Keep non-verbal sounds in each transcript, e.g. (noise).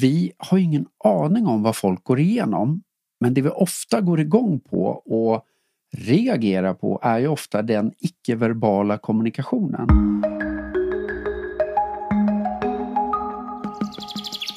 Vi har ingen aning om vad folk går igenom. Men det vi ofta går igång på och reagerar på är ju ofta den icke-verbala kommunikationen.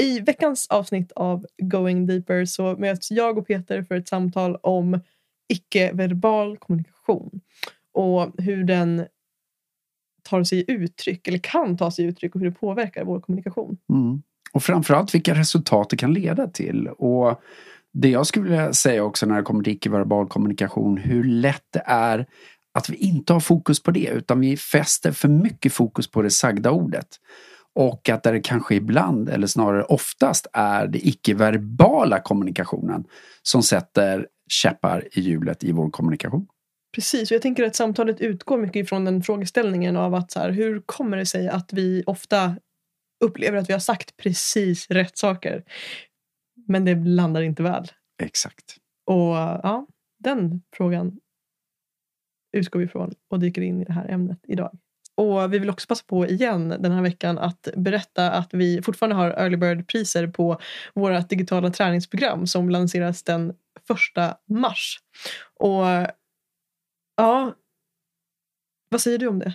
I veckans avsnitt av Going Deeper så möts jag och Peter för ett samtal om icke-verbal kommunikation och hur den tar sig uttryck, eller kan ta sig uttryck och hur det påverkar vår kommunikation. Mm. Och framförallt vilka resultat det kan leda till. Och det jag skulle vilja säga också när det kommer till icke-verbal kommunikation, hur lätt det är att vi inte har fokus på det utan vi fäster för mycket fokus på det sagda ordet. Och att det kanske ibland, eller snarare oftast, är det icke-verbala kommunikationen som sätter käppar i hjulet i vår kommunikation. Precis, och jag tänker att samtalet utgår mycket ifrån den frågeställningen av att så här, hur kommer det sig att vi ofta upplever att vi har sagt precis rätt saker. Men det landar inte väl. Exakt. Och ja, den frågan utgår vi ifrån och dyker in i det här ämnet idag. Och vi vill också passa på igen den här veckan att berätta att vi fortfarande har early bird-priser på vårt digitala träningsprogram som lanseras den första mars. Och ja, vad säger du om det?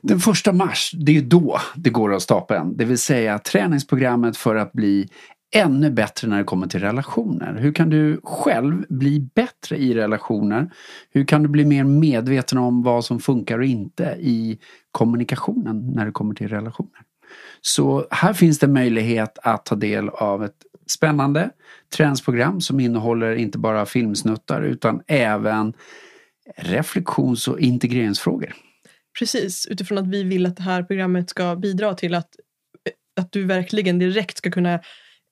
Den första mars, det är då det går av stapeln. Det vill säga träningsprogrammet för att bli ännu bättre när det kommer till relationer. Hur kan du själv bli bättre i relationer? Hur kan du bli mer medveten om vad som funkar och inte i kommunikationen när det kommer till relationer? Så här finns det möjlighet att ta del av ett spännande träningsprogram som innehåller inte bara filmsnuttar utan även reflektions och integreringsfrågor. Precis, utifrån att vi vill att det här programmet ska bidra till att, att du verkligen direkt ska kunna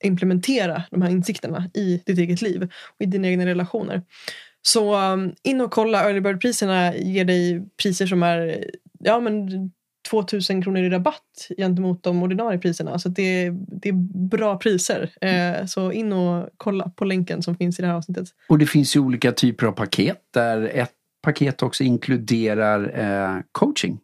implementera de här insikterna i ditt eget liv och i dina egna relationer. Så um, in och kolla early bird-priserna ger dig priser som är ja, men 2000 kronor i rabatt gentemot de ordinarie priserna. Så det, det är bra priser. Eh, så in och kolla på länken som finns i det här avsnittet. Och det finns ju olika typer av paket där ett paket också inkluderar eh, coaching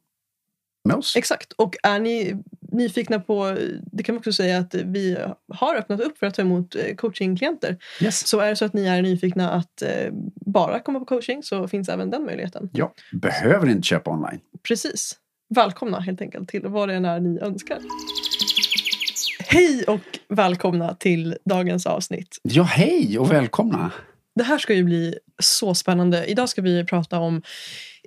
med oss. Exakt. Och är ni nyfikna på, det kan man också säga att vi har öppnat upp för att ta emot eh, coachingklienter. Yes. Så är det så att ni är nyfikna att eh, bara komma på coaching så finns även den möjligheten. Ja, behöver inte köpa online. Precis. Välkomna helt enkelt till vad det än är ni önskar. Hej och välkomna till dagens avsnitt. Ja, hej och välkomna. Det här ska ju bli så spännande. Idag ska vi prata om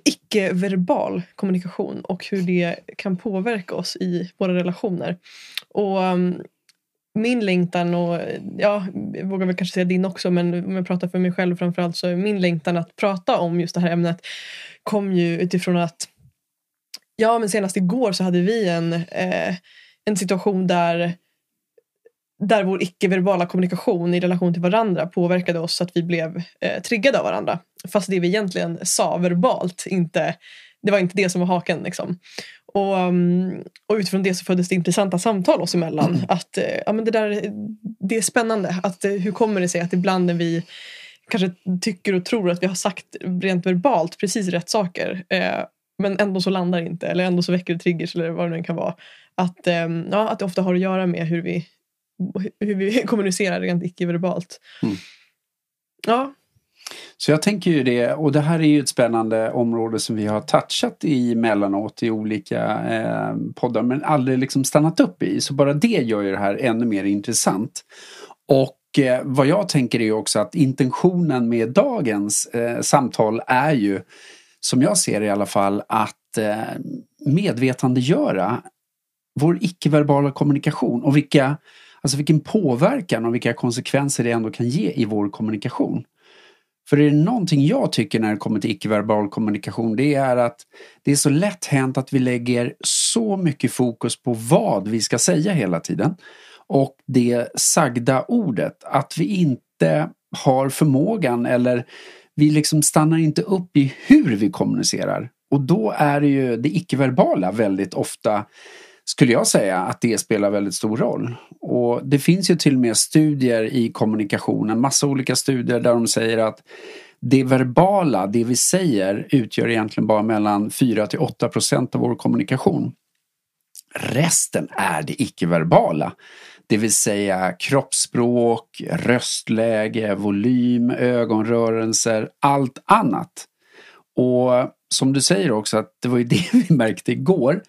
icke-verbal kommunikation och hur det kan påverka oss i våra relationer. Och um, min längtan och ja, jag vågar väl kanske säga din också men om jag pratar för mig själv framförallt så är min längtan att prata om just det här ämnet kom ju utifrån att ja men senast igår så hade vi en, eh, en situation där där vår icke-verbala kommunikation i relation till varandra påverkade oss så att vi blev eh, triggade av varandra. Fast det vi egentligen sa verbalt, inte, det var inte det som var haken. Liksom. Och, mm, och utifrån det så föddes det intressanta samtal oss emellan. Att, eh, ja, men det, där, det är spännande. Att, eh, hur kommer det sig att ibland när vi kanske tycker och tror att vi har sagt rent verbalt precis rätt saker eh, men ändå så landar det inte eller ändå så väcker det triggers eller vad det nu kan vara. Att, eh, ja, att det ofta har att göra med hur vi, hur vi (laughs) kommunicerar rent icke-verbalt. Mm. Ja. Så jag tänker ju det, och det här är ju ett spännande område som vi har touchat i emellanåt i olika eh, poddar men aldrig liksom stannat upp i. Så bara det gör ju det här ännu mer intressant. Och eh, vad jag tänker är ju också att intentionen med dagens eh, samtal är ju, som jag ser det i alla fall, att eh, medvetandegöra vår icke-verbala kommunikation och vilka, alltså vilken påverkan och vilka konsekvenser det ändå kan ge i vår kommunikation. För är det någonting jag tycker när det kommer till icke-verbal kommunikation det är att det är så lätt hänt att vi lägger så mycket fokus på vad vi ska säga hela tiden. Och det sagda ordet, att vi inte har förmågan eller vi liksom stannar inte upp i hur vi kommunicerar. Och då är det ju det icke-verbala väldigt ofta skulle jag säga att det spelar väldigt stor roll. Och det finns ju till och med studier i kommunikation, en massa olika studier där de säger att det verbala, det vi säger, utgör egentligen bara mellan 4 till 8 procent av vår kommunikation. Resten är det icke-verbala. Det vill säga kroppsspråk, röstläge, volym, ögonrörelser, allt annat. Och som du säger också att det var ju (laughs) det vi märkte igår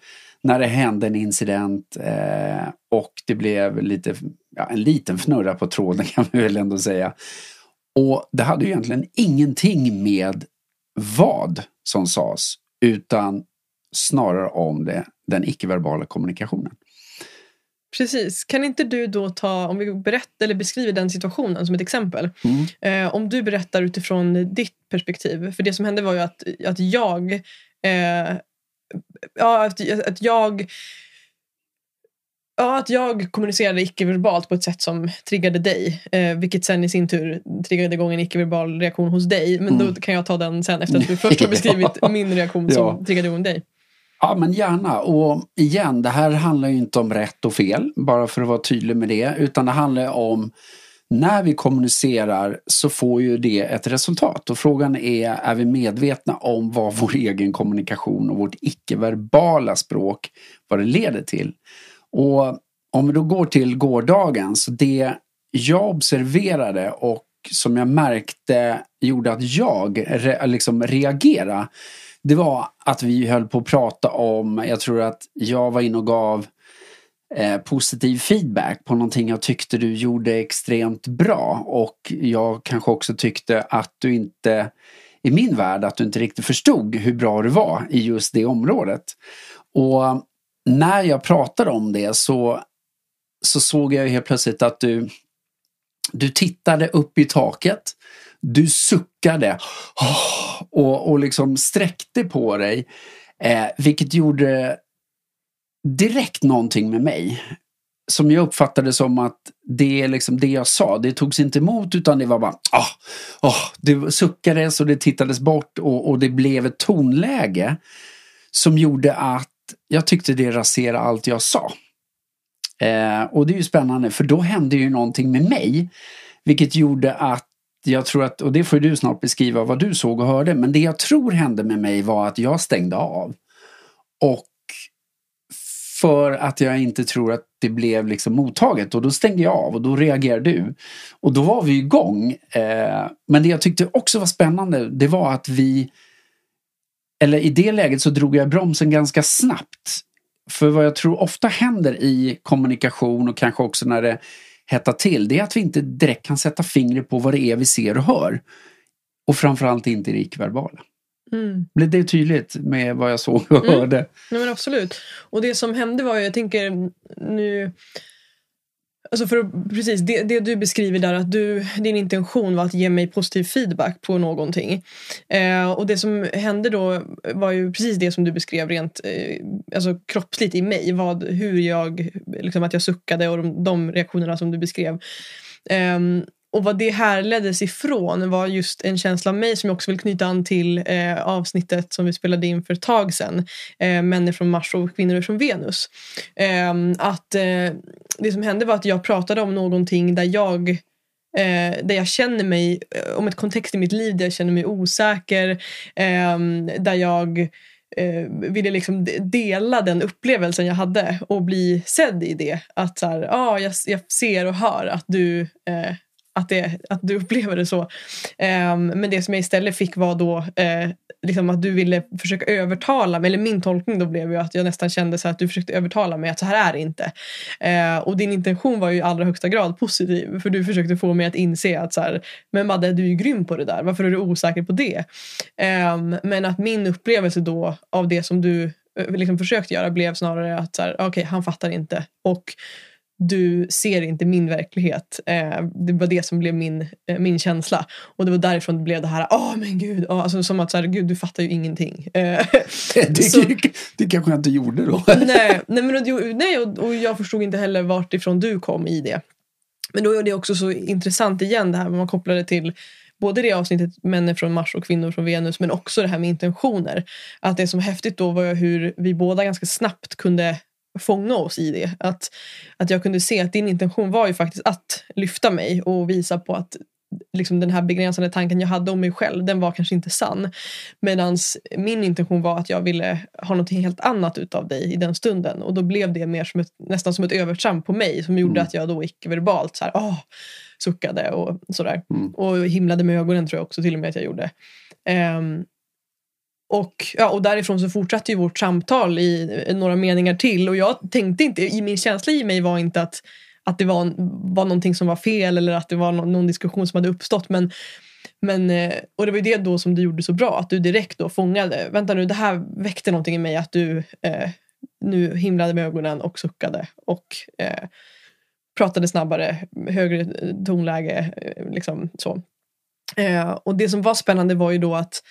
när det hände en incident eh, och det blev lite, ja, en liten fnurra på tråden (laughs) kan vi väl ändå säga. Och det hade ju egentligen ingenting med vad som sades utan snarare om det, den icke-verbala kommunikationen. Precis. Kan inte du då ta, om vi berättar eller beskriver den situationen som ett exempel. Mm. Eh, om du berättar utifrån ditt perspektiv. För det som hände var ju att, att jag eh, ja, att, att jag Ja, att jag kommunicerade icke-verbalt på ett sätt som triggade dig. Eh, vilket sen i sin tur triggade igång en icke-verbal reaktion hos dig. Men mm. då kan jag ta den sen efter att du (laughs) först har beskrivit min reaktion som ja. triggade igång dig. Ja men gärna och igen det här handlar ju inte om rätt och fel bara för att vara tydlig med det utan det handlar om när vi kommunicerar så får ju det ett resultat och frågan är, är vi medvetna om vad vår egen kommunikation och vårt icke-verbala språk, vad det leder till? Och om vi då går till gårdagen, så det jag observerade och som jag märkte gjorde att jag re, liksom reagerade, det var att vi höll på att prata om, jag tror att jag var inne och gav eh, positiv feedback på någonting jag tyckte du gjorde extremt bra och jag kanske också tyckte att du inte i min värld att du inte riktigt förstod hur bra du var i just det området. Och när jag pratade om det så, så såg jag helt plötsligt att du, du tittade upp i taket, du suckade (gasps) och, och liksom sträckte på dig. Eh, vilket gjorde direkt någonting med mig. Som jag uppfattade som att det, liksom, det jag sa, det togs inte emot utan det var bara ah, oh, Det suckades och det tittades bort och, och det blev ett tonläge som gjorde att jag tyckte det raserade allt jag sa. Eh, och det är ju spännande för då hände ju någonting med mig. Vilket gjorde att jag tror att, och det får du snart beskriva vad du såg och hörde, men det jag tror hände med mig var att jag stängde av. Och för att jag inte tror att det blev liksom mottaget och då stängde jag av och då reagerade du. Och då var vi igång. Eh, men det jag tyckte också var spännande det var att vi eller i det läget så drog jag bromsen ganska snabbt. För vad jag tror ofta händer i kommunikation och kanske också när det hettar till det är att vi inte direkt kan sätta fingret på vad det är vi ser och hör. Och framförallt inte i det icke-verbala. Mm. Blev det tydligt med vad jag såg och mm. hörde? Ja, men absolut. Och det som hände var ju, jag tänker nu Alltså för, precis, det, det, du beskriver där att du, din intention var att ge mig positiv feedback på någonting. Eh, och det som hände då var ju precis det som du beskrev rent eh, alltså kroppsligt i mig. Vad, hur jag, liksom att jag suckade och de, de reaktionerna som du beskrev. Eh, och vad det härleddes ifrån var just en känsla av mig som jag också vill knyta an till eh, avsnittet som vi spelade in för ett tag sedan. Eh, Män är från Mars och kvinnor är från Venus. Eh, att eh, det som hände var att jag pratade om någonting där jag eh, där jag känner mig, eh, om ett kontext i mitt liv där jag känner mig osäker. Ehm, där jag eh, ville liksom dela den upplevelsen jag hade och bli sedd i det. Att så här, ah, jag, jag ser och hör att du eh, att, det, att du upplever det så. Eh, men det som jag istället fick var då eh, liksom att du ville försöka övertala mig. Eller min tolkning då blev ju att jag nästan kände så att du försökte övertala mig att så här är det inte. Eh, och din intention var ju i allra högsta grad positiv. För du försökte få mig att inse att så här, men Madde du är ju grym på det där. Varför är du osäker på det? Ehm, men att min upplevelse då av det som du eh, liksom försökt göra blev snarare att så här, okay, han fattar inte. Och du ser inte min verklighet. Eh, det var det som blev min, eh, min känsla. Och det var därifrån det blev det här, åh oh, men gud, oh, alltså, som att så här, gud du fattar ju ingenting. Eh, (laughs) det, så, det kanske jag inte gjorde då. (laughs) nej, nej, men, nej och, och jag förstod inte heller vart ifrån du kom i det. Men då är det också så intressant igen det här man kopplar det till både det avsnittet Män från Mars och kvinnor från Venus men också det här med intentioner. Att det som är häftigt då var hur vi båda ganska snabbt kunde fånga oss i det. Att, att jag kunde se att din intention var ju faktiskt att lyfta mig och visa på att liksom den här begränsande tanken jag hade om mig själv, den var kanske inte sann. Medan min intention var att jag ville ha något helt annat utav dig i den stunden. Och då blev det mer som ett, nästan som ett övertramp på mig som gjorde mm. att jag då icke-verbalt så här, åh, suckade och sådär. Mm. Och himlade med ögonen tror jag också till och med att jag gjorde. Um, och, ja, och därifrån så fortsatte ju vårt samtal i, några meningar till och jag tänkte inte, i min känsla i mig var inte att att det var, var någonting som var fel eller att det var någon, någon diskussion som hade uppstått. Men, men, eh, och det var ju det då som du gjorde så bra, att du direkt då fångade, vänta nu, det här väckte någonting i mig, att du eh, nu himlade med ögonen och suckade och eh, pratade snabbare, högre tonläge. Eh, liksom så. Eh, och det som var spännande var ju då att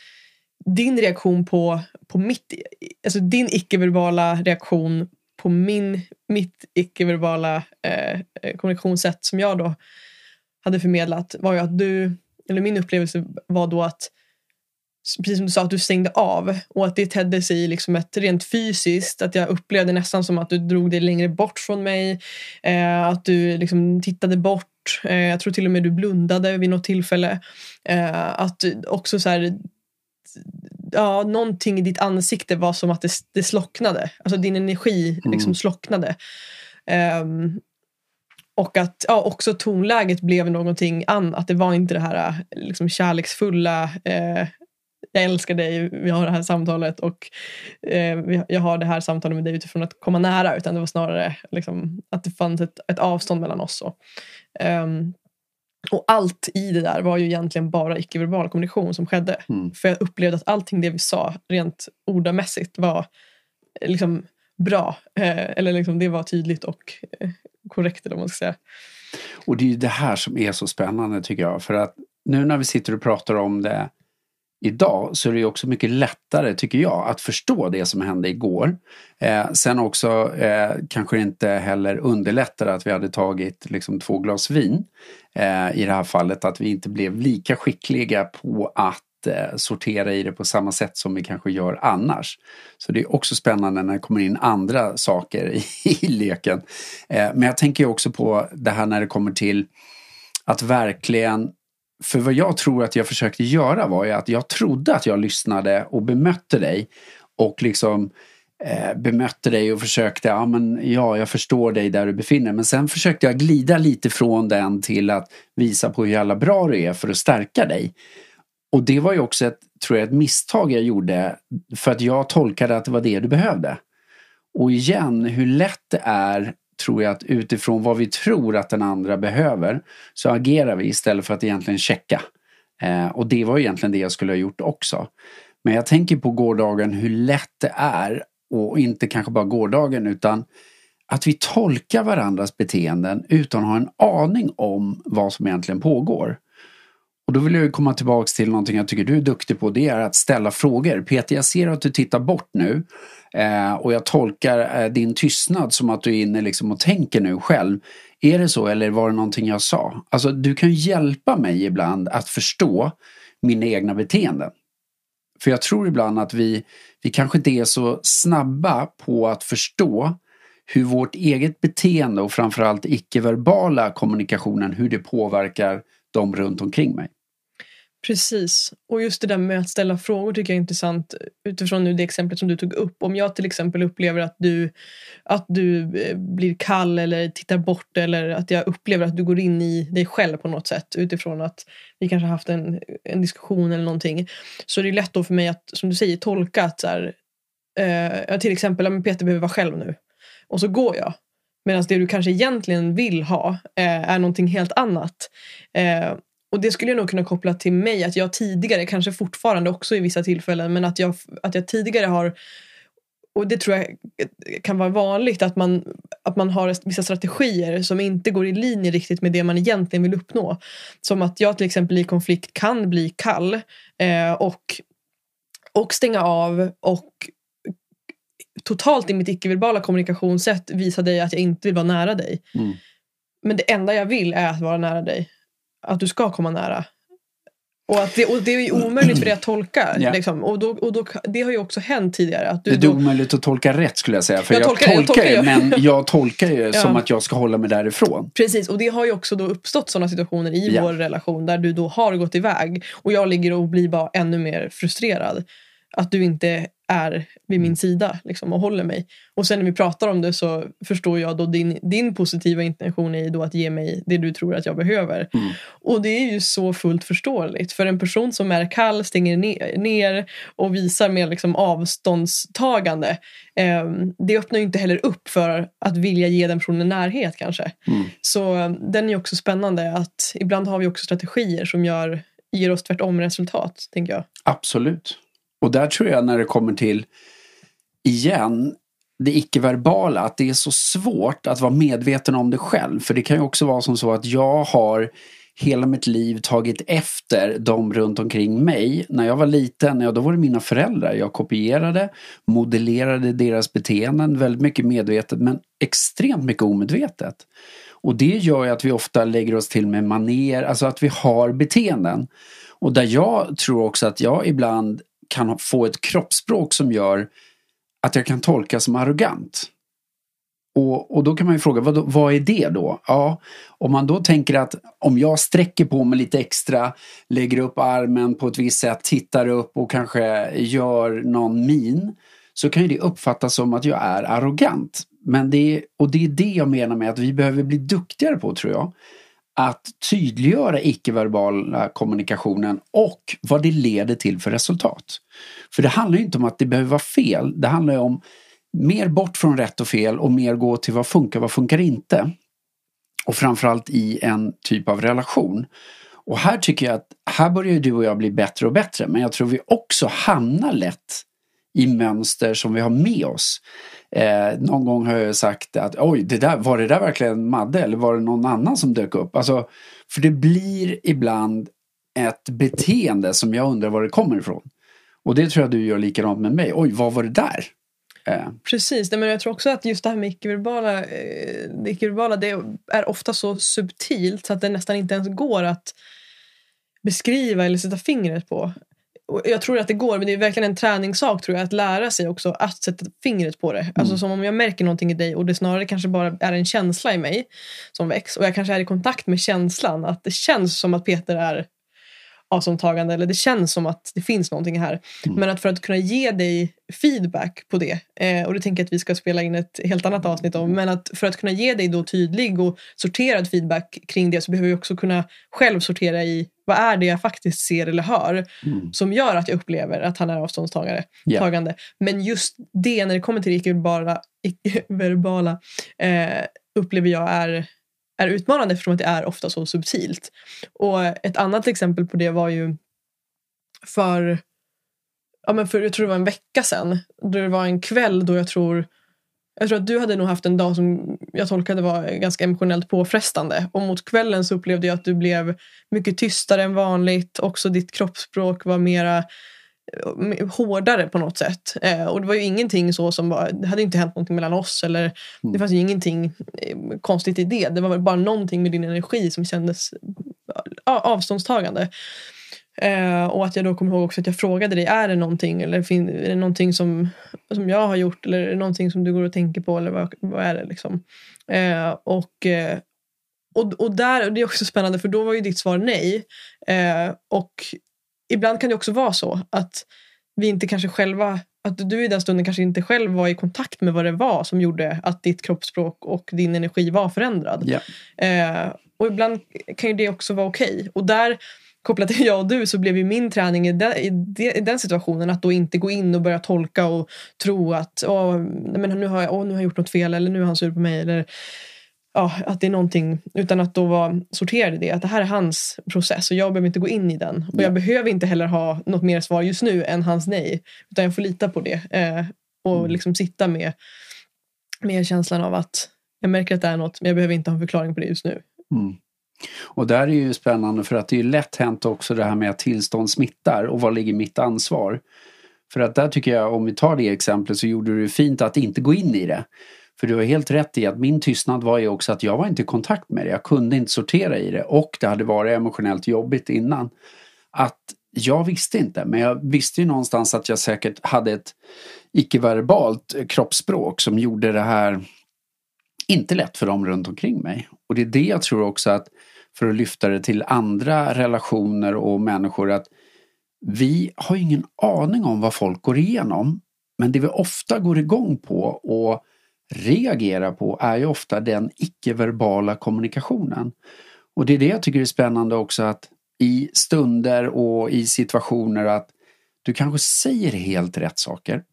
din reaktion på, på mitt, alltså din icke-verbala reaktion på min, mitt icke-verbala eh, eh, kommunikationssätt som jag då hade förmedlat var ju att du, eller min upplevelse var då att precis som du sa, att du stängde av och att det tedde sig liksom ett rent fysiskt, att jag upplevde nästan som att du drog dig längre bort från mig, eh, att du liksom tittade bort, eh, jag tror till och med du blundade vid något tillfälle. Eh, att också så här, ja, någonting i ditt ansikte var som att det, det slocknade. Alltså din energi mm. liksom slocknade. Um, och att ja, också tonläget blev någonting annat. Det var inte det här liksom, kärleksfulla eh, jag älskar dig, vi har det här samtalet och eh, jag har det här samtalet med dig utifrån att komma nära. Utan det var snarare liksom, att det fanns ett, ett avstånd mellan oss. Um, och allt i det där var ju egentligen bara icke-verbal kommunikation som skedde. Mm. För jag upplevde att allting det vi sa rent ordamässigt var eh, liksom bra. Eh, eller liksom det var tydligt och eh, korrekt eller man ska säga. Och det är ju det här som är så spännande tycker jag. För att nu när vi sitter och pratar om det idag så är det också mycket lättare, tycker jag, att förstå det som hände igår. Eh, sen också eh, kanske inte heller underlättade att vi hade tagit liksom, två glas vin. Eh, I det här fallet att vi inte blev lika skickliga på att eh, sortera i det på samma sätt som vi kanske gör annars. Så det är också spännande när det kommer in andra saker i, (laughs) i leken. Eh, men jag tänker också på det här när det kommer till att verkligen för vad jag tror att jag försökte göra var ju att jag trodde att jag lyssnade och bemötte dig. Och liksom eh, bemötte dig och försökte, ja men ja, jag förstår dig där du befinner dig. Men sen försökte jag glida lite från den till att visa på hur jävla bra du är för att stärka dig. Och det var ju också ett, tror jag, ett misstag jag gjorde för att jag tolkade att det var det du behövde. Och igen, hur lätt det är tror jag att utifrån vad vi tror att den andra behöver så agerar vi istället för att egentligen checka. Eh, och det var egentligen det jag skulle ha gjort också. Men jag tänker på gårdagen hur lätt det är och inte kanske bara gårdagen utan att vi tolkar varandras beteenden utan att ha en aning om vad som egentligen pågår. Och då vill jag komma tillbaks till någonting jag tycker du är duktig på. Det är att ställa frågor. Peter, jag ser att du tittar bort nu. Eh, och jag tolkar eh, din tystnad som att du är inne liksom och tänker nu själv. Är det så eller var det någonting jag sa? Alltså du kan hjälpa mig ibland att förstå mina egna beteenden. För jag tror ibland att vi, vi kanske inte är så snabba på att förstå hur vårt eget beteende och framförallt icke-verbala kommunikationen, hur det påverkar dem runt omkring mig. Precis. Och just det där med att ställa frågor tycker jag är intressant utifrån nu det exemplet som du tog upp. Om jag till exempel upplever att du, att du eh, blir kall eller tittar bort eller att jag upplever att du går in i dig själv på något sätt utifrån att vi kanske haft en, en diskussion eller någonting. Så det är lätt då för mig att, som du säger, tolka att så här, eh, till exempel, Peter behöver vara själv nu. Och så går jag. Medan det du kanske egentligen vill ha eh, är någonting helt annat. Eh, och det skulle jag nog kunna koppla till mig, att jag tidigare, kanske fortfarande också i vissa tillfällen, men att jag, att jag tidigare har och det tror jag kan vara vanligt att man, att man har vissa strategier som inte går i linje riktigt med det man egentligen vill uppnå. Som att jag till exempel i konflikt kan bli kall eh, och, och stänga av och totalt i mitt icke-verbala kommunikationssätt visa dig att jag inte vill vara nära dig. Mm. men det enda jag vill är att vara nära dig. Att du ska komma nära. Och, att det, och det är omöjligt för dig att tolka. Ja. Liksom. Och då, och då, det har ju också hänt tidigare. Att du Det är då, omöjligt att tolka rätt skulle jag säga. För Jag jag, tolkar- jag tolkar, ju, men (laughs) jag tolkar ju Ja. som att jag ska hålla mig därifrån. Precis, och det har ju också då uppstått sådana situationer i Ja. vår relation där du då har gått iväg och jag ligger och blir bara ännu mer frustrerad. Att du inte är vid min sida liksom, och håller mig. Och sen när vi pratar om det så förstår jag då din, din positiva intention i då att ge mig det du tror att jag behöver. Mm. Och det är ju så fullt förståeligt. För en person som är kall, stänger ner, och visar mer liksom avståndstagande. Eh, det öppnar ju inte heller upp för att vilja ge den personen närhet kanske. Mm. Så eh, den är också spännande att ibland har vi också strategier som gör, ger oss tvärtom resultat, tänker jag. Absolut. Och där tror jag när det kommer till, igen, det icke-verbala, att det är så svårt att vara medveten om det själv. För det kan ju också vara som så att jag har hela mitt liv tagit efter de runt omkring mig. När jag var liten, ja, då var det mina föräldrar. Jag kopierade, modellerade deras beteenden väldigt mycket medvetet men extremt mycket omedvetet. Och det gör ju att vi ofta lägger oss till med maner, alltså att vi har beteenden. Och där jag tror också att jag ibland kan få ett kroppsspråk som gör att jag kan tolka som arrogant. Och, och då kan man ju fråga, vad, vad är det då? Ja, om man då tänker att om jag sträcker på mig lite extra, lägger upp armen på ett visst sätt, tittar upp och kanske gör någon min, så kan ju det uppfattas som att jag är arrogant. Men det är, och det är det jag menar med att vi behöver bli duktigare på, tror jag. Att tydliggöra icke-verbala kommunikationen och vad det leder till för resultat. För det handlar ju inte om att det behöver vara fel. Det handlar ju om mer bort från rätt och fel och mer gå till vad funkar, vad funkar inte. Och framförallt i en typ av relation. Och här tycker jag att här börjar du och jag bli bättre och bättre. Men jag tror vi också hamnar lätt i mönster som vi har med oss. Eh, någon gång har jag sagt att oj, det där, var det där verkligen Madde eller var det någon annan som dök upp? Alltså, för det blir ibland ett beteende som jag undrar var det kommer ifrån. Och det tror jag du gör likadant med mig. Oj, vad var det där? Eh, Precis, Nej, men jag tror också att just det här med icke-verbala, eh, det icke-verbala det är ofta så subtilt så att det nästan inte ens går att beskriva eller sätta fingret på. Jag tror att det går, men det är verkligen en träningssak tror jag, att lära sig också att sätta fingret på det. Alltså som om jag märker någonting i dig och det snarare kanske bara är en känsla i mig som väcks och jag kanske är i kontakt med känslan att det känns som att Peter är avståndstagande eller det känns som att det finns någonting här. Men att för att kunna ge dig feedback på det, eh, och det tänker jag att vi ska spela in ett helt annat avsnitt om, men att för att kunna ge dig då tydlig och sorterad feedback kring det så behöver jag också kunna själv sortera i vad är det jag faktiskt ser eller hör mm. som gör att jag upplever att han är avståndstagande. Tagande. Men just det när det kommer till det icke-verbala, icke-verbala eh, upplever jag är, är utmanande eftersom att det är ofta så subtilt. Och ett annat exempel på det var ju för, ja men för jag tror det var en vecka sedan. Då det var en kväll då jag tror jag tror att du hade nog haft en dag som jag tolkade var ganska emotionellt påfrestande. Och mot kvällen så upplevde jag att du blev mycket tystare än vanligt. Också ditt kroppsspråk var mera eh, hårdare på något sätt. Eh, och det var ju ingenting så som var, det hade inte hänt någonting mellan oss eller det fanns ju ingenting eh, konstigt i det. Det var bara någonting med din energi som kändes avståndstagande. Eh, och att jag då kommer ihåg också att jag frågade dig, är det någonting eller är det någonting som, som jag har gjort eller är det någonting som du går och tänker på eller vad, vad är det liksom? Eh, och, eh, och, och där, och det är också spännande för då var ju ditt svar nej. Eh, och ibland kan det också vara så att vi inte kanske själva att du i den stunden kanske inte själv var i kontakt med vad det var som gjorde att ditt kroppsspråk och din energi var förändrad. Eh, och ibland kan ju det också vara okej. Och där, kopplat till jag och du, så blev ju min träning i, den- i, de- i den situationen att då inte gå in och börja tolka och tro att åh, men nu, har jag, åh, nu har jag gjort något fel eller nu är han sur på mig. Eller, ja, att det är någonting, utan att då vara sorterad i det. Att det här är hans process och jag behöver inte gå in i den. Och Ja. jag behöver inte heller ha något mer svar just nu än hans nej. Utan jag får lita på det. Eh, och Mm. liksom sitta med, med känslan av att jag märker att det är något men jag behöver inte ha en förklaring på det just nu. Mm. Och där är ju spännande för att det är lätt hänt också det här med att tillstånd smittar och var ligger mitt ansvar? För att där tycker jag, om vi tar det exemplet så gjorde du det fint att inte gå in i det. För du har helt rätt i att min tystnad var ju också att jag var inte i kontakt med det. Jag kunde inte sortera i det och det hade varit emotionellt jobbigt innan. Att jag visste inte, men jag visste ju någonstans att jag säkert hade ett icke-verbalt kroppsspråk som gjorde det här inte lätt för dem runt omkring mig. Och det är det jag tror också att för att lyfta det till andra relationer och människor att vi har ingen aning om vad folk går igenom. Men det vi ofta går igång på och reagerar på är ju ofta den icke-verbala kommunikationen. Och det är det jag tycker är spännande också att i stunder och i situationer att du kanske säger helt rätt saker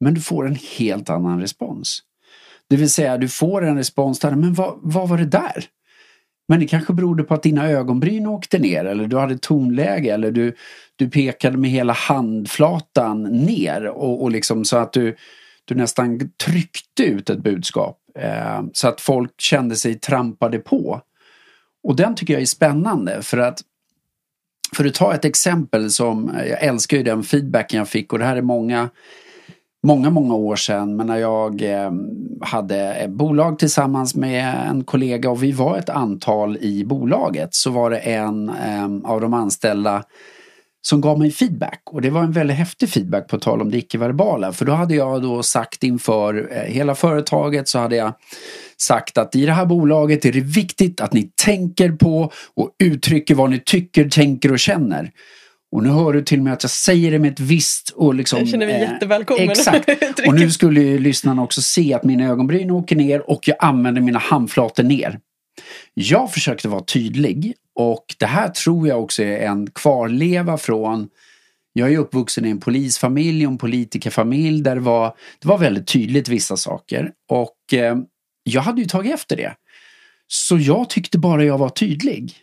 men du får en helt annan respons. Det vill säga du får en respons där, men vad, vad var det där? Men det kanske berodde på att dina ögonbryn åkte ner eller du hade tonläge eller du, du pekade med hela handflatan ner och, och liksom så att du, du nästan tryckte ut ett budskap eh, så att folk kände sig trampade på. Och den tycker jag är spännande för att för att ta ett exempel som, jag älskar ju den feedbacken jag fick och det här är många många, många år sedan men när jag eh, hade bolag tillsammans med en kollega och vi var ett antal i bolaget så var det en ehm, av de anställda som gav mig feedback och det var en väldigt häftig feedback på tal om det icke-verbala för då hade jag då sagt inför eh, hela företaget så hade jag sagt att i det här bolaget är det viktigt att ni tänker på och uttrycker vad ni tycker, tänker och känner. Och nu hör du till och med att jag säger det med ett visst och liksom... Jag känner mig eh, jättevälkommen. Exakt. (laughs) och nu skulle ju lyssnarna också se att mina ögonbryn åker ner och jag använder mina handflator ner. Jag försökte vara tydlig och det här tror jag också är en kvarleva från jag är uppvuxen i en polisfamilj och en politikerfamilj där det var, det var väldigt tydligt vissa saker. Och eh, jag hade ju tagit efter det. Så jag tyckte bara jag var tydlig.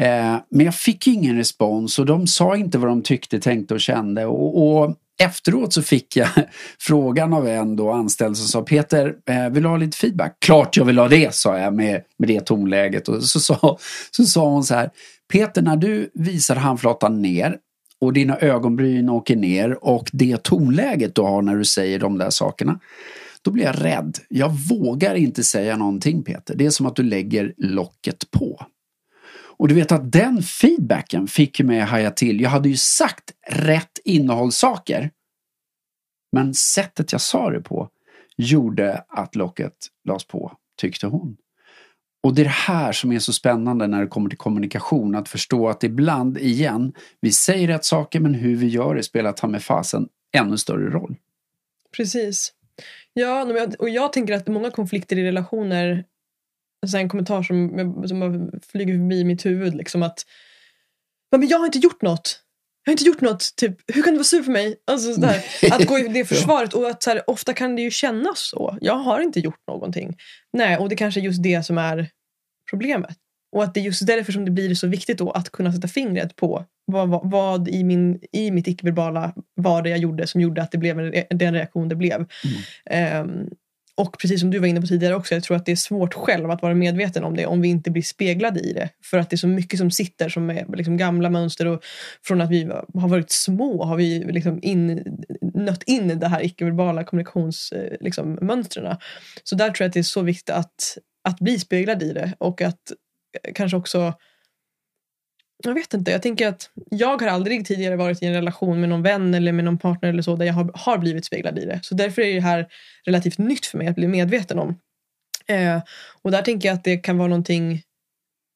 Eh, men jag fick ingen respons och de sa inte vad de tyckte, tänkte och kände. Och, och efteråt så fick jag (laughs) frågan av en då anställd som sa Peter, eh, vill du ha lite feedback? Klart jag vill ha det, sa jag med, med det tonläget. Och så sa, så sa hon så här, Peter när du visar handflatan ner och dina ögonbryn åker ner och det tonläget du har när du säger de där sakerna. Då blir jag rädd. Jag vågar inte säga någonting Peter. Det är som att du lägger locket på. Och du vet att den feedbacken fick mig att haja till. Jag hade ju sagt rätt innehållssaker. Men sättet jag sa det på gjorde att locket lades på, tyckte hon. Och det är det här som är så spännande när det kommer till kommunikation. Att förstå att ibland, igen, vi säger rätt saker men hur vi gör det spelar ta med fasen ännu större roll. Precis. Ja, och jag tänker att många konflikter i relationer så en kommentar som, som flyger förbi mitt huvud. Liksom att, men jag har inte gjort något. Jag har inte gjort något. Typ, hur kan du vara sur för mig? Alltså, där, (laughs) att gå i det försvaret. Och att, så här, ofta kan det ju kännas så. Jag har inte gjort någonting. Nej, och det kanske är just det som är problemet. Och att det är just därför som det blir så viktigt då att kunna sätta fingret på vad, vad, vad i, min, i mitt icke-verbala var det jag gjorde som gjorde att det blev den reaktion det blev. Mm. Um, och precis som du var inne på tidigare också, jag tror att det är svårt själv att vara medveten om det om vi inte blir speglade i det. För att det är så mycket som sitter som är liksom gamla mönster och från att vi har varit små har vi liksom in, nött in det här icke-verbala kommunikationsmönstren. Eh, liksom, så där tror jag att det är så viktigt att, att bli speglad i det och att eh, kanske också jag vet inte, jag tänker att jag har aldrig tidigare varit i en relation med någon vän eller med någon partner eller så där jag har, har blivit speglad i det. Så därför är det här relativt nytt för mig att bli medveten om. Eh, och där tänker jag att det kan vara någonting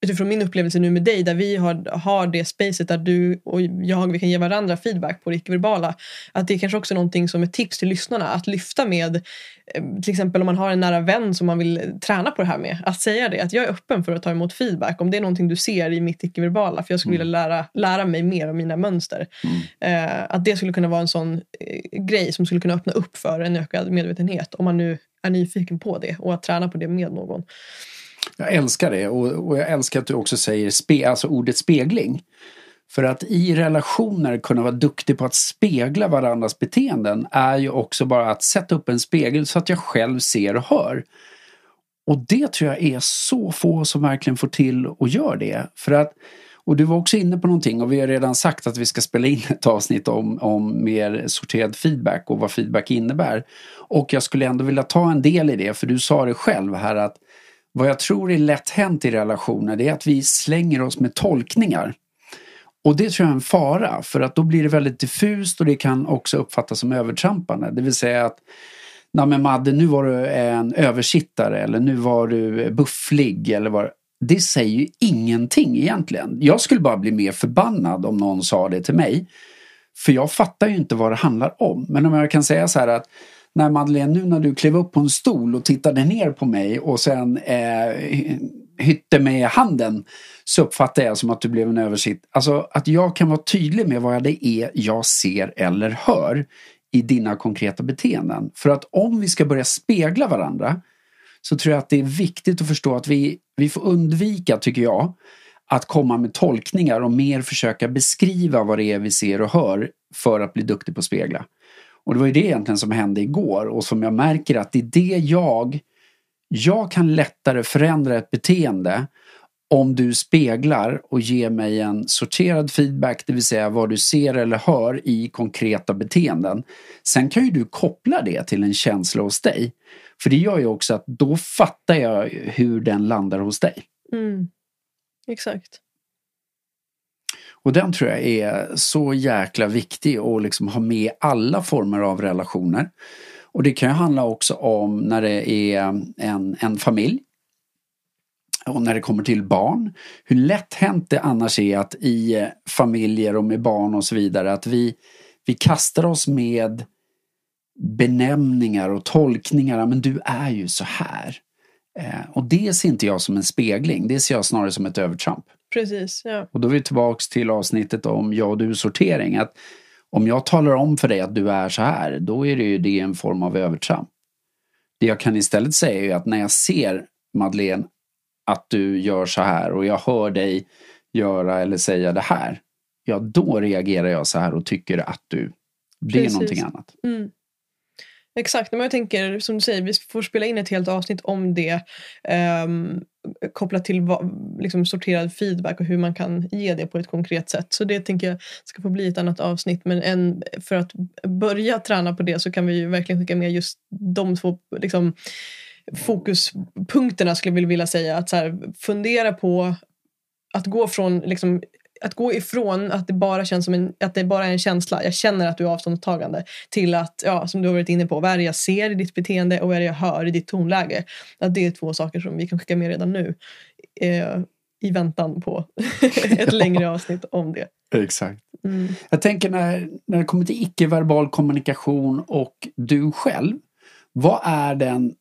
utifrån min upplevelse nu med dig där vi har, har det spacet där du och jag vi kan ge varandra feedback på det icke-verbala. Att det kanske också är någonting som är tips till lyssnarna att lyfta med eh, till exempel om man har en nära vän som man vill träna på det här med. Att säga det, att jag är öppen för att ta emot feedback om det är någonting du ser i mitt icke-verbala för jag skulle mm. vilja lära, lära mig mer om mina mönster. Mm. Eh, att det skulle kunna vara en sån eh, grej som skulle kunna öppna upp för en ökad medvetenhet om man nu är nyfiken på det och att träna på det med någon. Jag älskar det och, och jag älskar att du också säger spe, alltså ordet spegling. För att i relationer kunna vara duktig på att spegla varandras beteenden är ju också bara att sätta upp en spegel så att jag själv ser och hör. Och det tror jag är så få som verkligen får till och gör det. För att Och du var också inne på någonting och vi har redan sagt att vi ska spela in ett avsnitt om, om mer sorterad feedback och vad feedback innebär. Och jag skulle ändå vilja ta en del i det för du sa det själv här att vad jag tror är lätt hänt i relationer det är att vi slänger oss med tolkningar. Och det tror jag är en fara för att då blir det väldigt diffust och det kan också uppfattas som övertrampande. Det vill säga att Nej men Madde, nu var du en översittare eller nu var du bufflig eller vad det säger ju ingenting egentligen. Jag skulle bara bli mer förbannad om någon sa det till mig. För jag fattar ju inte vad det handlar om. Men om jag kan säga så här att Nej Madeleine, nu när du klev upp på en stol och tittade ner på mig och sen eh, hytte med handen så uppfattar jag som att du blev en översitt. Alltså att jag kan vara tydlig med vad det är jag ser eller hör i dina konkreta beteenden. För att om vi ska börja spegla varandra så tror jag att det är viktigt att förstå att vi, vi får undvika, tycker jag, att komma med tolkningar och mer försöka beskriva vad det är vi ser och hör för att bli duktig på att spegla. Och det var ju det egentligen som hände igår och som jag märker att det är det jag jag kan lättare förändra ett beteende om du speglar och ger mig en sorterad feedback, det vill säga vad du ser eller hör i konkreta beteenden. Sen kan ju du koppla det till en känsla hos dig. För det gör ju också att då fattar jag hur den landar hos dig. Mm. Exakt. Och den tror jag är så jäkla viktig att liksom ha med alla former av relationer. Och det kan ju handla också om när det är en, en familj och när det kommer till barn. Hur lätt hänt det annars är att i familjer och med barn och så vidare att vi, vi kastar oss med benämningar och tolkningar. Men du är ju så här. Eh, och det ser inte jag som en spegling. Det ser jag snarare som ett övertramp. Precis, ja. Och då är vi tillbaks till avsnittet om jag och du-sortering. Att om jag talar om för dig att du är så här, då är det ju det en form av övertramp. Det jag kan istället säga är att när jag ser Madeleine att du gör så här och jag hör dig göra eller säga det här. Ja, då reagerar jag så här och tycker att du, det Precis. är någonting annat. Mm. Exakt, men jag tänker som du säger, vi får spela in ett helt avsnitt om det. Um, kopplat till liksom, sorterad feedback och hur man kan ge det på ett konkret sätt. Så det tänker jag ska få bli ett annat avsnitt. Men en, för att börja träna på det så kan vi ju verkligen skicka med just de två liksom, fokuspunkterna skulle jag vilja säga. Att så här, fundera på att gå från liksom, att gå ifrån att det bara känns som en, att det bara är en känsla, jag känner att du är avståndstagande, till att, ja, som du har varit inne på, vad är det jag ser i ditt beteende och vad är det jag hör i ditt tonläge? Att det är två saker som vi kan skicka med redan nu. Eh, I väntan på (laughs) ett (laughs) längre avsnitt om det. Exakt. Mm. Jag tänker när, när det kommer till icke-verbal kommunikation och du själv, vad är den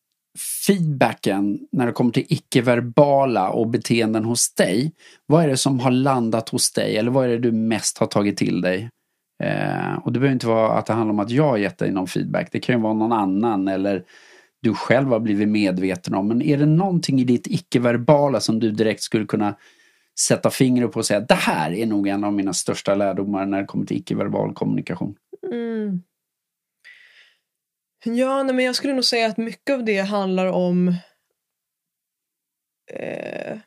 feedbacken när det kommer till icke-verbala och beteenden hos dig. Vad är det som har landat hos dig eller vad är det du mest har tagit till dig? Eh, och det behöver inte vara att det handlar om att jag har gett dig någon feedback. Det kan ju vara någon annan eller du själv har blivit medveten om. Men är det någonting i ditt icke-verbala som du direkt skulle kunna sätta fingret på och säga det här är nog en av mina största lärdomar när det kommer till icke-verbal kommunikation? Mm. Ja, nej, men jag skulle nog säga att mycket av det handlar om eh,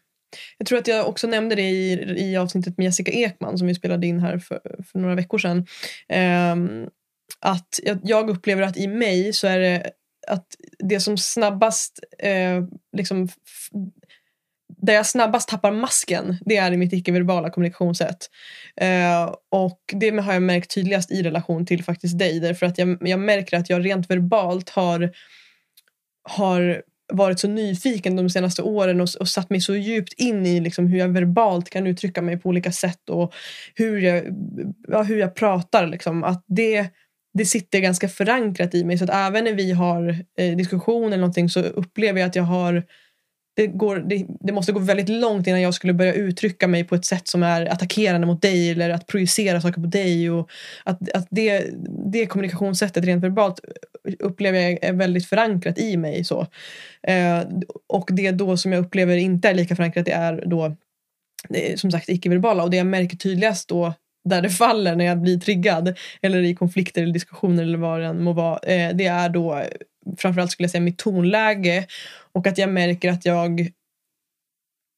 jag tror att jag också nämnde det i, i avsnittet med Jessica Ekman som vi spelade in här för, för några veckor sedan. Eh, att jag, jag, upplever att i mig så är det att det som snabbast eh, liksom där jag snabbast tappar masken, det är i mitt icke-verbala kommunikationssätt. Eh, och det har jag märkt tydligast i relation till faktiskt dig. Därför att jag, jag märker att jag rent verbalt har, har varit så nyfiken de senaste åren och, och satt mig så djupt in i liksom hur jag verbalt kan uttrycka mig på olika sätt och hur jag, ja, hur jag pratar. Liksom. Att det, det sitter ganska förankrat i mig. Så att även när vi har eh, diskussioner eller någonting så upplever jag att jag har det, går, det, det, måste gå väldigt långt innan jag skulle börja uttrycka mig på ett sätt som är attackerande mot dig eller att projicera saker på dig. Och att, att det, det kommunikationssättet rent verbalt upplever jag är väldigt förankrat i mig. Så. Eh, och det då som jag upplever inte är lika förankrat det är då som sagt icke-verbala och det jag märker tydligast då där det faller när jag blir triggad eller i konflikter eller diskussioner eller vad det än må vara. Eh, det är då framförallt skulle jag säga mitt tonläge och att jag märker att jag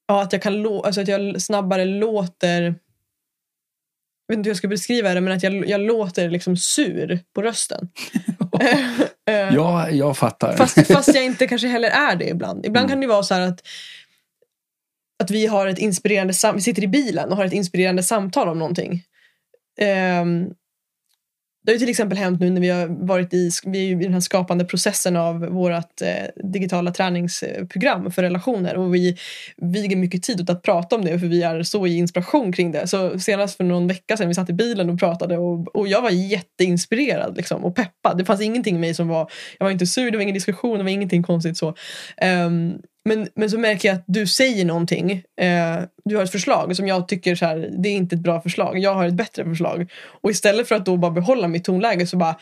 Ja, att jag, kan alltså att jag snabbare låter... Jag vet inte hur jag ska beskriva det, men att jag, jag låter liksom sur på rösten. (laughs) Eh, Ja, jag fattar. Fast, fast jag inte (laughs) kanske heller är det ibland. Ibland kan det vara så att, att vi har ett inspirerande vi sitter i bilen och har ett inspirerande samtal om någonting. Ehm, det har ju till exempel hänt nu när vi har varit i, vi är ju i den här skapande processen av vårt eh, digitala träningsprogram för relationer och vi viger mycket tid åt att prata om det för vi är så i inspiration kring det. Så senast för någon vecka sedan vi satt i bilen och pratade och, och jag var jätteinspirerad liksom, och peppad. Det fanns ingenting i mig som var, jag var inte sur, det var ingen diskussion, det var ingenting konstigt så. Um, men, men så märker jag att du säger någonting. Eh, du har ett förslag som jag tycker så här, det är inte ett bra förslag. Jag har ett bättre förslag. Och istället för att då bara behålla mitt tonläge så bara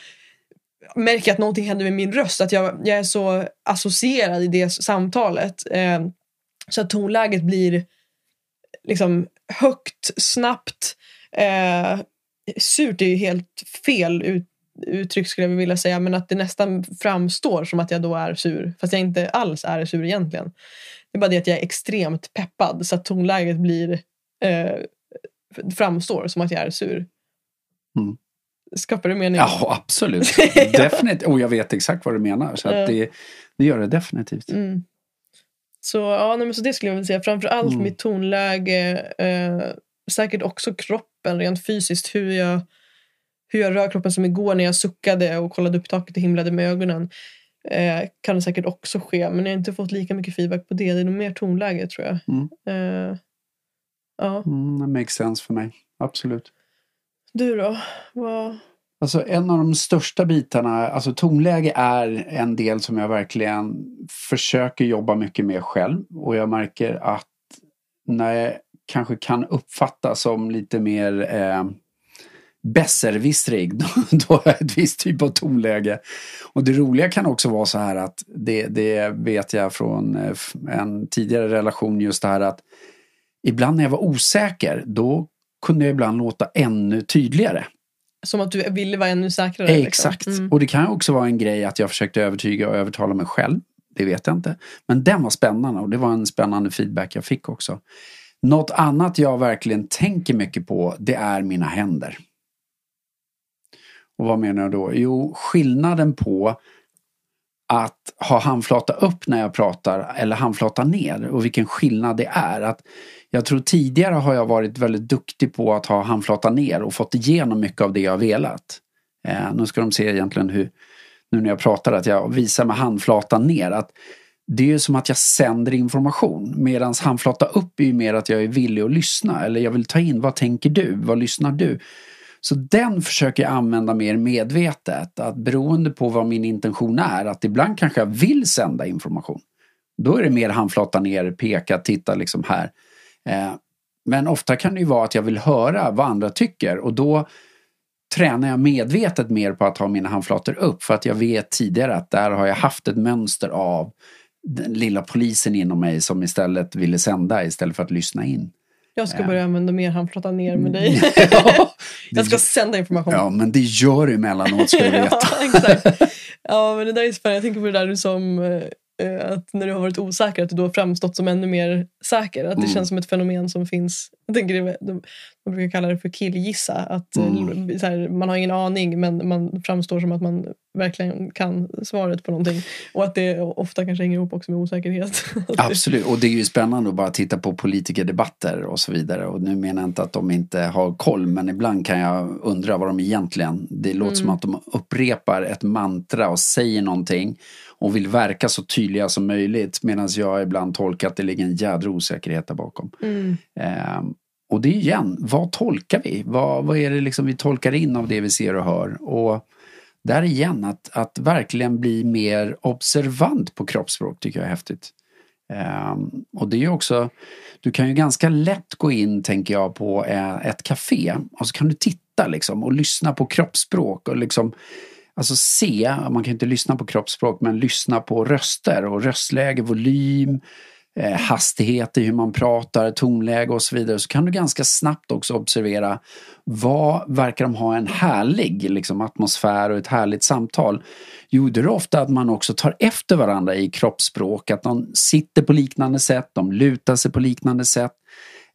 märker jag att någonting händer med min röst. Att jag, jag är så associerad i det samtalet. Eh, så att tonläget blir liksom högt, snabbt. Eh, surt är ju helt fel ut, uttryck skulle jag vilja säga. Men att det nästan framstår som att jag då är sur. Fast jag inte alls är sur egentligen. Det är bara det att jag är extremt peppad. Så att tonläget blir eh, framstår som att jag är sur. Mm. Skapar det mening? Ja, absolut. (laughs) Definitivt. Och jag vet exakt vad du menar. Så att det, det gör det definitivt. Mm. Så, ja, nej, men så det skulle jag vilja säga. Framförallt Mm. mitt tonläge. Eh, säkert också kroppen rent fysiskt. Hur jag, hur jag rör kroppen som igår när jag suckade och kollade upp taket och himlade med ögonen. Eh, kan det säkert också ske. Men jag har inte fått lika mycket feedback på det. Det är nog mer tonläge tror jag. Mm. Eh, ja. Mm, det makes sense för mig. Absolut. Du då? Vad... Alltså en av de största bitarna, alltså tonläge är en del som jag verkligen försöker jobba mycket med själv. Och jag märker att när jag kanske kan uppfattas som lite mer eh, besserwissrig, (laughs) då, då har jag ett visst typ av tonläge. Och det roliga kan också vara så här att det, det vet jag från eh, en tidigare relation just det här att ibland när jag var osäker då kunde jag ibland låta ännu tydligare. Som att du ville vara ännu säkrare? liksom. Exakt. Mm. Och det kan också vara en grej att jag försökte övertyga och övertala mig själv. Det vet jag inte. Men den var spännande och det var en spännande feedback jag fick också. Något annat jag verkligen tänker mycket på det är mina händer. Och vad menar jag då? Jo, skillnaden på att ha handflata upp när jag pratar eller handflata ner och vilken skillnad det är. Att jag tror tidigare har jag varit väldigt duktig på att ha handflata ner och fått igenom mycket av det jag velat. Eh, nu ska de se egentligen hur, nu när jag pratar, att jag visar med handflatan ner. att Det är ju som att jag sänder information. Medan handflata upp är ju mer att jag är villig att lyssna. Eller jag vill ta in, vad tänker du? Vad lyssnar du? Så den försöker jag använda mer medvetet. Att beroende på vad min intention är, att ibland kanske jag vill sända information. Då är det mer handflata ner, peka, titta liksom här. Eh, men ofta kan det ju vara att jag vill höra vad andra tycker och då tränar jag medvetet mer på att ha mina handflator upp för att jag vet tidigare att där har jag haft ett mönster av den lilla polisen inom mig som istället ville sända istället för att lyssna in. Jag ska Ja. börja använda mer handflata ner med dig. (laughs) ja, jag ska sända information. ja, men det gör du emellanåt ska du (laughs) veta. ja, exakt. Ja, men det där är spännande. Jag tänker på det där du som eh, att när du har varit osäker att du då har framstått som ännu mer säker. Att det Mm. känns som ett fenomen som finns. Jag tänker de, man brukar kalla det för killgissa. Att eh, Mm. här, man har ingen aning men man framstår som att man verkligen kan svaret på någonting. Och att det ofta kanske hänger ihop också med osäkerhet. (laughs) Absolut, och det är ju spännande att bara titta på politikerdebatter och så vidare. Och nu menar jag inte att de inte har koll, men ibland kan jag undra vad de egentligen... Det låter som att de upprepar ett mantra och säger någonting och vill verka så tydliga som möjligt medan jag ibland tolkar att det ligger en jädra osäkerhet där bakom. Mm. Ehm, och det är igen, vad tolkar vi? Vad, vad är det liksom vi tolkar in av det vi ser och hör? Och där igen, att, att verkligen bli mer observant på kroppsspråk tycker jag är häftigt. Um, och det är ju också, du kan ju ganska lätt gå in, tänker jag, på eh, ett café och så kan du titta liksom och lyssna på kroppsspråk och liksom Alltså se, man kan inte lyssna på kroppsspråk, men lyssna på röster och röstläge, volym, eh, hastighet i hur man pratar, tonläge och så vidare så kan du ganska snabbt också observera vad verkar de ha en härlig liksom, atmosfär och ett härligt samtal. Jo, det är ofta att man också tar efter varandra i kroppsspråk, att de sitter på liknande sätt, de lutar sig på liknande sätt,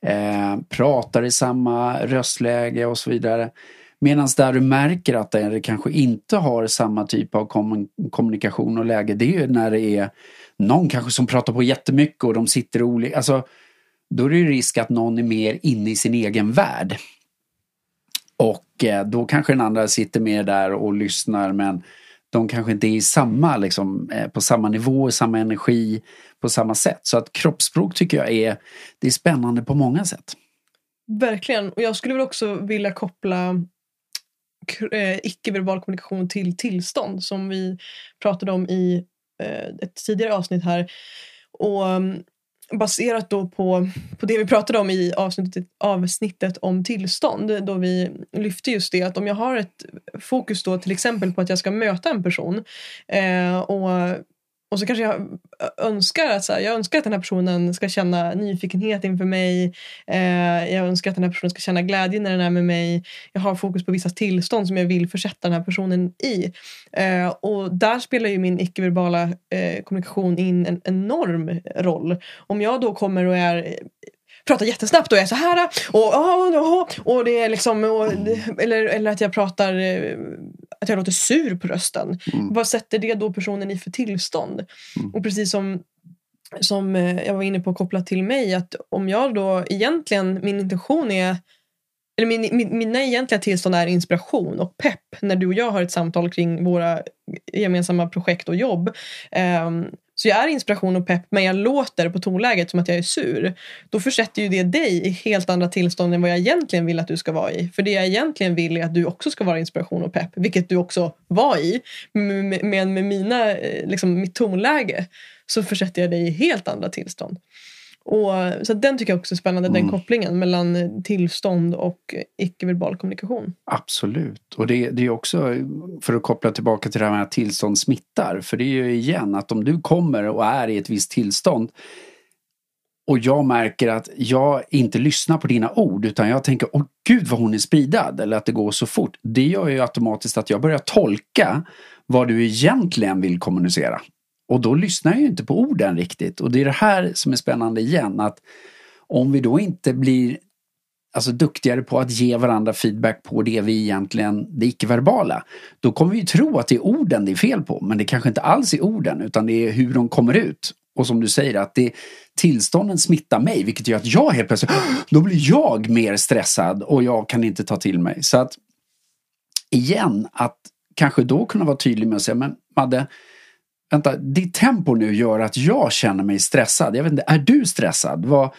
eh, pratar i samma röstläge och så vidare. Medan där du märker att det kanske inte har samma typ av kommunikation och läge, det är ju när det är någon kanske som pratar på jättemycket och de sitter olika, alltså då är det ju risk att någon är mer inne i sin egen värld. Och eh, då kanske den andra sitter mer där och lyssnar men de kanske inte är i samma, liksom, eh, på samma nivå, samma energi, på samma sätt. Så att kroppsspråk tycker jag är, det är spännande på många sätt. Verkligen. Och jag skulle väl också vilja koppla eh, icke-verbal kommunikation till tillstånd som vi pratade om i Eh, ett tidigare avsnitt här. Och mm, baserat då på, på det vi pratade om i avsnittet, avsnittet om tillstånd då vi lyfte just det att om jag har ett fokus då till exempel på att jag ska möta en person eh, och och så kanske jag önskar att, så här, jag önskar att den här personen ska känna nyfikenhet inför mig. Eh, jag önskar att den här personen ska känna glädje när den är med mig. Jag har fokus på vissa tillstånd som jag vill försätta den här personen i. Eh, och där spelar ju min icke-verbala eh, kommunikation in en enorm roll. Om jag då kommer och är pratar jättesnabbt och är så här och, och, och, det är liksom och, eller, eller att jag pratar eh, att jag låter sur på rösten. Mm. Vad sätter det då personen i för tillstånd? Mm. Och precis som som eh, jag var inne på kopplat till mig att om jag då egentligen min intention är eller min, min, mina egentliga tillstånd är inspiration och pepp när du och jag har ett samtal kring våra gemensamma projekt och jobb. Um, så jag är inspiration och pepp men jag låter på tonläget som att jag är sur. Då försätter ju det dig i helt andra tillstånd än vad jag egentligen vill att du ska vara i. För det jag egentligen vill är att du också ska vara inspiration och pepp. Vilket du också var i. Men med, med mina, eh, liksom, mitt tonläge så försätter jag dig i helt andra tillstånd. Och, så den tycker jag också är spännande, mm. den kopplingen mellan tillstånd och icke-verbal kommunikation. Absolut. Och det, det är också, för att koppla tillbaka till det här med att tillstånd smittar. För det är ju igen att om du kommer och är i ett visst tillstånd och jag märker att jag inte lyssnar på dina ord utan jag tänker åh gud vad hon är spridad eller att det går så fort. Det gör ju automatiskt att jag börjar tolka vad du egentligen vill kommunicera. Och då lyssnar jag ju inte på orden riktigt. Och det är det här som är spännande igen. Att om vi då inte blir alltså, duktigare på att ge varandra feedback på det vi egentligen, det icke-verbala. Då kommer vi ju tro att det är orden det är fel på. Men det kanske inte alls är orden utan det är hur de kommer ut. Och som du säger att det, tillstånden smittar mig vilket gör att jag helt plötsligt, (gasps) då blir jag mer stressad och jag kan inte ta till mig. Så att igen, att kanske då kunna vara tydlig med att säga, men Madde, vänta, ditt tempo nu gör att jag känner mig stressad. Jag vet inte, är du stressad? Vad,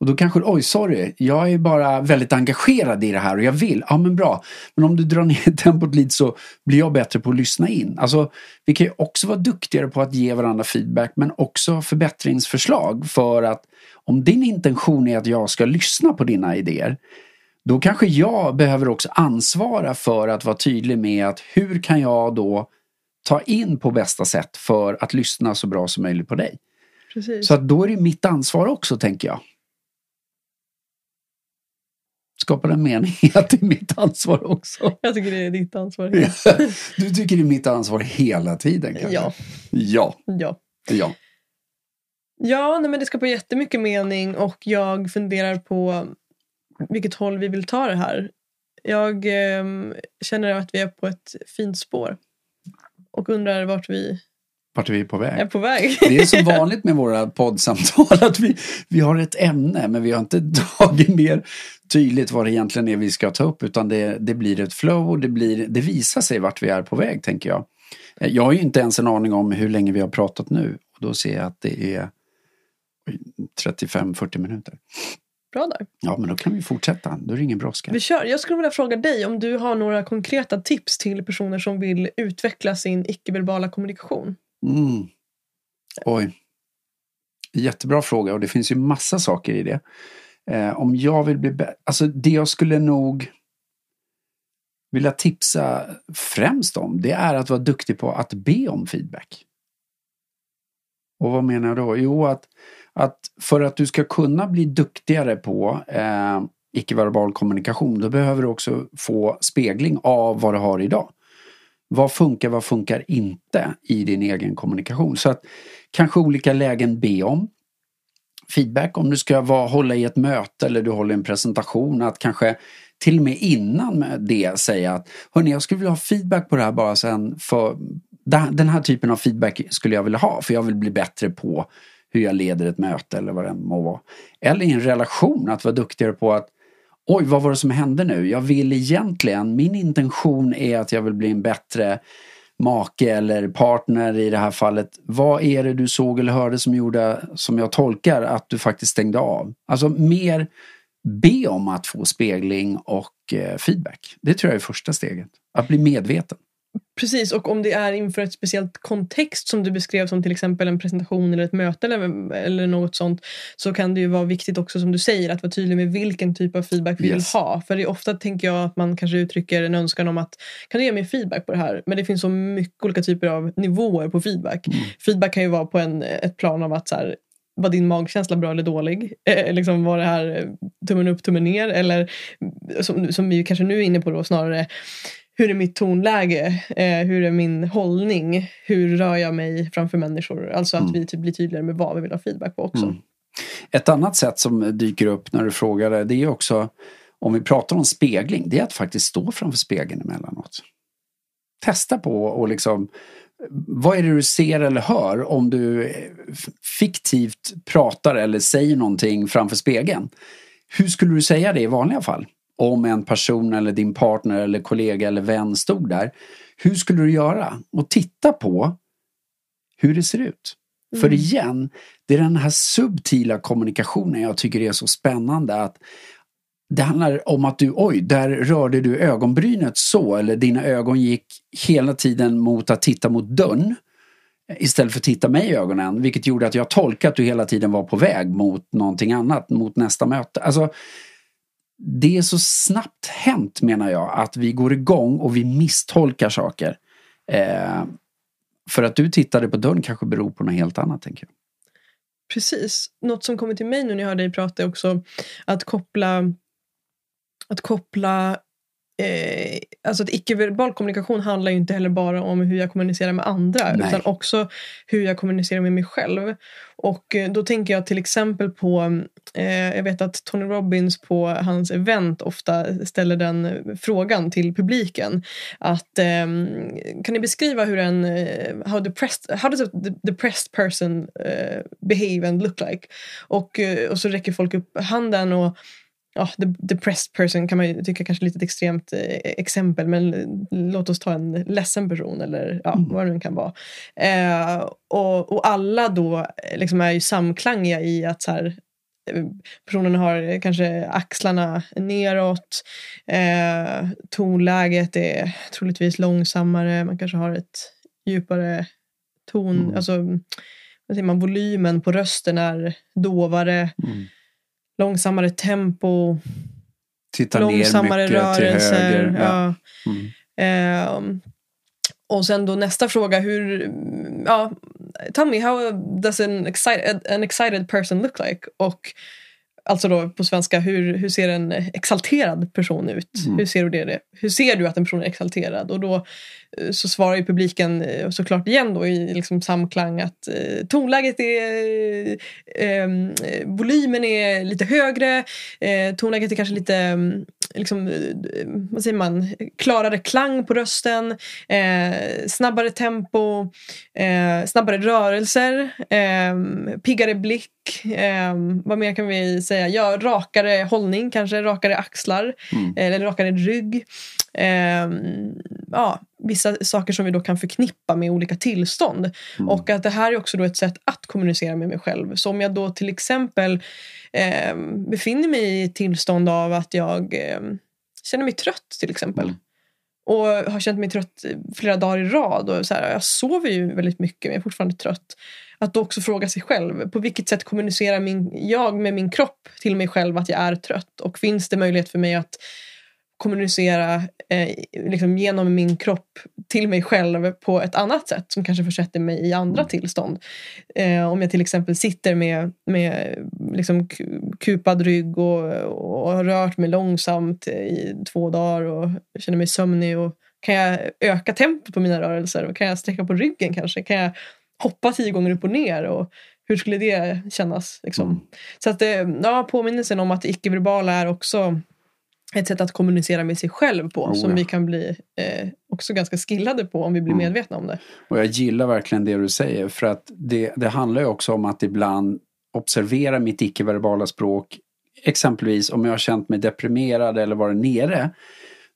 och då kanske, oj sorry, jag är bara väldigt engagerad i det här och jag vill. Ja men bra. Men om du drar ner (laughs) tempot lite så blir jag bättre på att lyssna in. Alltså, vi kan ju också vara duktigare på att ge varandra feedback men också förbättringsförslag för att om din intention är att jag ska lyssna på dina idéer då kanske jag behöver också ansvara för att vara tydlig med att hur kan jag då ta in på bästa sätt för att lyssna så bra som möjligt på dig. Precis. Så att då är det mitt ansvar också, tänker jag. Skapar en mening att det är mitt ansvar också. Jag tycker det är ditt ansvar. du tycker det är mitt ansvar hela tiden kanske? Ja. Ja. Ja. Ja. Ja, nej, men det skapar jättemycket mening och jag funderar på vilket håll vi vill ta det här. Jag eh, känner att vi är på ett fint spår och undrar vart vi vart vi är på väg. Är på väg. Det är så vanligt med våra poddsamtal att vi, vi har ett ämne men vi har inte (laughs) tagit mer tydligt vad det egentligen är vi ska ta upp utan det, det blir ett flow och det, blir, det visar sig vart vi är på väg tänker jag. Jag har ju inte ens en aning om hur länge vi har pratat nu och då ser jag att det är 35-40 minuter. Bra där. Ja, men då kan vi fortsätta. Då är det ingen brådska. Vi kör. Jag skulle vilja fråga dig om du har några konkreta tips till personer som vill utveckla sin icke-verbala kommunikation. Mm. Oj. Jättebra fråga och det finns ju massa saker i det. Eh, om jag vill bli bättre, alltså det jag skulle nog vilja tipsa främst om det är att vara duktig på att be om feedback. Och vad menar jag då? Jo, att att för att du ska kunna bli duktigare på eh, icke-verbal kommunikation då behöver du också få spegling av vad du har idag. Vad funkar, vad funkar inte i din egen kommunikation? Så att kanske olika lägen be om feedback om du ska vara, hålla i ett möte eller du håller en presentation. Att kanske till och med innan det säga att Hörni, jag skulle vilja ha feedback på det här bara sen för den här typen av feedback skulle jag vilja ha för jag vill bli bättre på hur jag leder ett möte eller vad det må vara. Eller i en relation, att vara duktigare på att Oj, vad var det som hände nu? Jag vill egentligen, min intention är att jag vill bli en bättre make eller partner i det här fallet. Vad är det du såg eller hörde som gjorde, som jag tolkar, att du faktiskt stängde av? Alltså mer be om att få spegling och eh, feedback. Det tror jag är första steget. Att bli medveten. Precis, och om det är inför ett speciellt kontext som du beskrev som till exempel en presentation eller ett möte eller, eller något sånt så kan det ju vara viktigt också som du säger att vara tydlig med vilken typ av feedback vi yes. vill ha. För det är ofta tänker jag att man kanske uttrycker en önskan om att kan du ge mig feedback på det här? Men det finns så mycket olika typer av nivåer på feedback. Mm. Feedback kan ju vara på en, ett plan av att så här, var din magkänsla bra eller dålig? (laughs) Eh, liksom var det här tummen upp, tummen ner? Eller som, som vi kanske nu är inne på då snarare hur är mitt tonläge? Eh, hur är min hållning? Hur rör jag mig framför människor? Alltså att mm. vi typ blir tydligare med vad vi vill ha feedback på också. Mm. Ett annat sätt som dyker upp när du frågar det, det är också om vi pratar om spegling, det är att faktiskt stå framför spegeln emellanåt. Testa på och liksom vad är det du ser eller hör om du fiktivt pratar eller säger någonting framför spegeln? Hur skulle du säga det i vanliga fall? Om en person eller din partner eller kollega eller vän stod där. Hur skulle du göra? Och titta på hur det ser ut. Mm. För igen, det är den här subtila kommunikationen jag tycker är så spännande. att Det handlar om att du, oj, där rörde du ögonbrynet så eller dina ögon gick hela tiden mot att titta mot dörren istället för att titta mig i ögonen vilket gjorde att jag tolkade att du hela tiden var på väg mot någonting annat, mot nästa möte. Alltså, det är så snabbt hänt menar jag att vi går igång och vi misstolkar saker. Eh, för att du tittade på dörren kanske beror på något helt annat tänker jag. Precis. Något som kommer till mig nu när jag hör dig prata är också att koppla att koppla Eh, alltså att icke-verbal kommunikation handlar ju inte heller bara om hur jag kommunicerar med andra Nej. utan också hur jag kommunicerar med mig själv. Och eh, då tänker jag till exempel på, eh, jag vet att Tony Robbins på hans event ofta ställer den frågan till publiken. Att eh, kan ni beskriva hur en, eh, how, depressed, how does a depressed person behave and look like? Och, och så räcker folk upp handen och ja, the depressed person kan man ju tycka kanske är lite ett extremt eh, exempel men låt oss ta en ledsen person eller ja, mm. vad det nu kan vara. Eh, och, och alla då eh, liksom är ju samklangiga i att så här, eh, personen har kanske axlarna neråt, eh, tonläget är troligtvis långsammare, man kanske har ett djupare ton, mm. alltså man, volymen på rösten är dovare. Mm långsammare tempo, Titta långsammare rörelser. Höger. Ja. Mm. Um, och sen då nästa fråga, hur, ja, tell me how does an excited, an excited person look like? Och alltså då på svenska, hur, hur ser en exalterad person ut? Mm. Hur, ser du det, hur ser du att en person är exalterad? Och då Eh, så svarar ju publiken eh, såklart igen då i liksom samklang att eh, tonläget är... Eh, volymen är lite högre, eh, tonläget är kanske lite mm, liksom, vad säger man, klarare klang på rösten, eh, snabbare tempo, eh, snabbare rörelser, eh, piggare blick, vad mer kan vi säga? Ja, rakare hållning, kanske rakare axlar mm. eller rakare rygg. ja, vissa saker som vi då kan förknippa med olika tillstånd. Mm. Och att det här är också då ett sätt att kommunicera med mig själv. Så om jag då till exempel eh, befinner mig i ett tillstånd av att jag eh, känner mig trött till exempel. Mm. Och har känt mig trött flera dagar i rad. Och så här, jag sover ju väldigt mycket men jag är fortfarande trött. Att då också fråga sig själv, på vilket sätt kommunicerar min, jag med min kropp till mig själv att jag är trött? Och finns det möjlighet för mig att kommunicera eh, liksom genom min kropp till mig själv på ett annat sätt som kanske försätter mig i andra Mm. tillstånd. Eh, om jag till exempel sitter med, med liksom ku- kupad rygg och, och har rört mig långsamt i två dagar och känner mig sömnig. Och kan jag öka tempot på mina rörelser? Och kan jag sträcka på ryggen kanske? Kan jag hoppa tio gånger upp och ner? Och hur skulle det kännas? Liksom? Mm. Så att det, ja, påminnelsen om att det icke-verbala är också ett sätt att kommunicera med sig själv på Oh, som ja. vi kan bli eh, också ganska skillade på om vi blir Mm. medvetna om det. Och jag gillar verkligen det du säger för att det, det handlar ju också om att ibland observera mitt icke-verbala språk. Exempelvis om jag har känt mig deprimerad eller varit nere.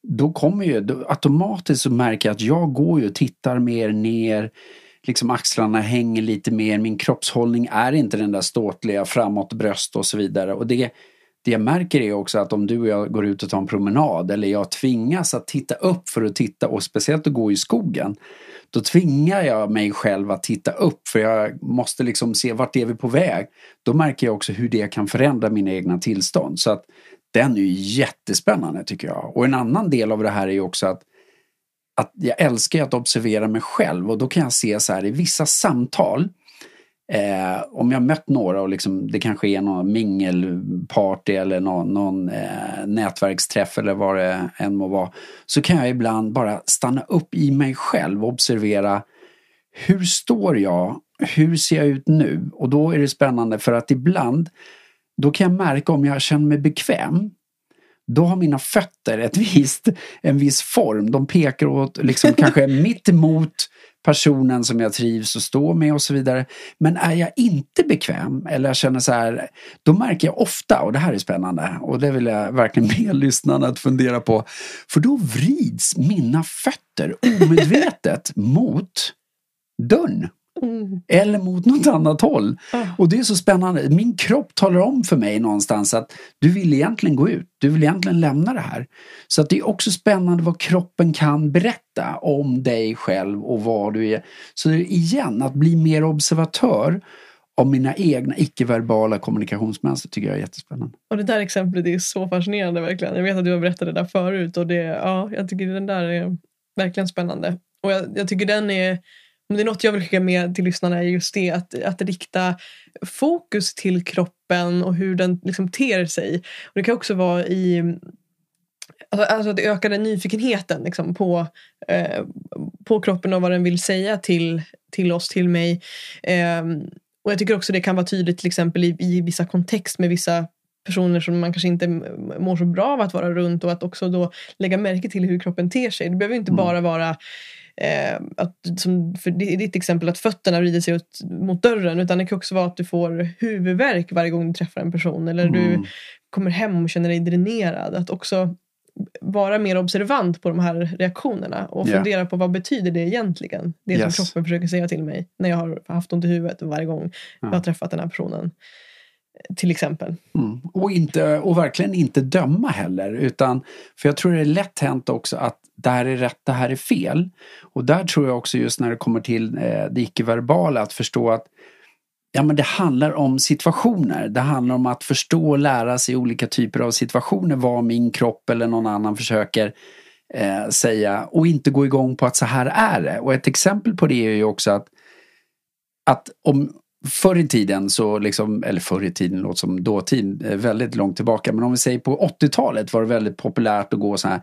Då kommer ju då, automatiskt så märker jag att jag går ju och tittar mer ner. Liksom axlarna hänger lite mer. Min kroppshållning är inte den där ståtliga framåt bröst och så vidare. Och det, det jag märker är också att om du och jag går ut och tar en promenad eller jag tvingas att titta upp för att titta och speciellt att gå i skogen då tvingar jag mig själv att titta upp för jag måste liksom se vart är vi på väg. Då märker jag också hur det kan förändra mina egna tillstånd. Så att den är ju jättespännande tycker jag. Och en annan del av det här är ju också att, att jag älskar att observera mig själv och då kan jag se så här i vissa samtal Eh, om jag mött några och liksom, det kanske är någon mingelparty eller någon, någon eh, nätverksträff eller vad det än må vara. Så kan jag ibland bara stanna upp i mig själv och observera hur står jag? Hur ser jag ut nu? Och då är det spännande för att ibland då kan jag märka om jag känner mig bekväm. Då har mina fötter ett (laughs) visst, en viss form. De pekar åt liksom kanske mitt emot personen som jag trivs att stå med och så vidare. Men är jag inte bekväm eller jag känner så här, då märker jag ofta, och det här är spännande och det vill jag verkligen be (laughs) lyssnarna att fundera på. För då vrids mina fötter omedvetet (laughs) mot dörren. Mm. Eller mot något annat håll. Ah. Och det är så spännande. Min kropp talar om för mig någonstans att du vill egentligen gå ut. Du vill egentligen lämna det här. Så att det är också spännande vad kroppen kan berätta om dig själv och vad du är. Så igen, att bli mer observatör av mina egna icke-verbala kommunikationsmönster tycker jag är jättespännande. Och det där exemplet är så fascinerande verkligen. Jag vet att du har berättat det där förut och det, ja, jag tycker den där är verkligen spännande. Och jag, jag tycker den är, om det är något jag vill skicka med till lyssnarna är just det att, att rikta fokus till kroppen och hur den liksom ter sig. Och det kan också vara i Alltså, alltså det ökade nyfikenheten liksom, på, eh, på kroppen och vad den vill säga till, till oss, till mig. Eh, och jag tycker också det kan vara tydligt till exempel i, i vissa kontext med vissa personer som man kanske inte mår så bra av att vara runt och att också då lägga märke till hur kroppen ter sig. Det behöver inte Mm. bara vara eh, att, som för di- ditt exempel att fötterna vrider sig ut mot dörren utan det kan också vara att du får huvudvärk varje gång du träffar en person eller du Mm. kommer hem och känner dig dränerad. Att också vara mer observant på de här reaktionerna och Ja. fundera på vad betyder det egentligen? Det Yes. som kroppen försöker säga till mig när jag har haft ont i huvudet varje gång jag har träffat den här personen. Till exempel. Mm. Och, inte, och verkligen inte döma heller. Utan, för jag tror det är lätt hänt också att det här är rätt, det här är fel. Och där tror jag också just när det kommer till eh, det icke-verbala att förstå att ja, men det handlar om situationer. Det handlar om att förstå och lära sig olika typer av situationer. Vad min kropp eller någon annan försöker eh, säga. Och inte gå igång på att så här är det. Och ett exempel på det är ju också att, att om förr i tiden så liksom, eller förr i tiden låter som dåtid, eh, väldigt långt tillbaka. Men om vi säger på 80-talet var det väldigt populärt att gå så här